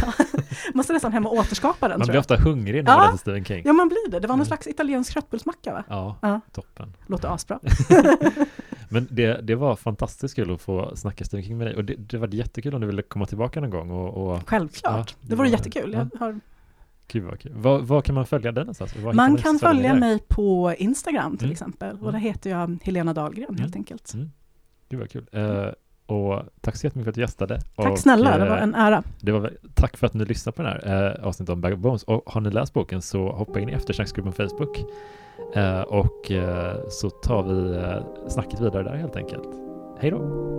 Måste nästan hem och återskapa den Man blir ofta hungrig när man Ja. läser Stephen King. Ja, man blir det. Det var någon Mm. slags italiensk köttbullsmacka va? Ja, Ja. toppen. Låter asbra. Men det, det var fantastiskt kul att få snacka Stephen King med dig och det, det var jättekul om du ville komma tillbaka någon gång och, och Självklart. Ja, det det vore var- jättekul. ja. Jag har gud vad kul. Var, var kan man följa dig någonstans? Var Man kan följa mig på Instagram till Mm. exempel. Och Mm. där heter jag Helena Dahlgren helt enkelt. Mm. Gud vad kul. Eh, och tack så jättemycket för att du gästade. Tack och, snälla, det var eh, en ära. det var, tack för att ni lyssnade på den här eh, avsnittet om Bag of Bones. Och har ni läst boken så hoppa in i eftersnacksgruppen på Facebook. Eh, och eh, så tar vi eh, snacket vidare där helt enkelt. Hej då!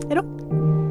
Hej då!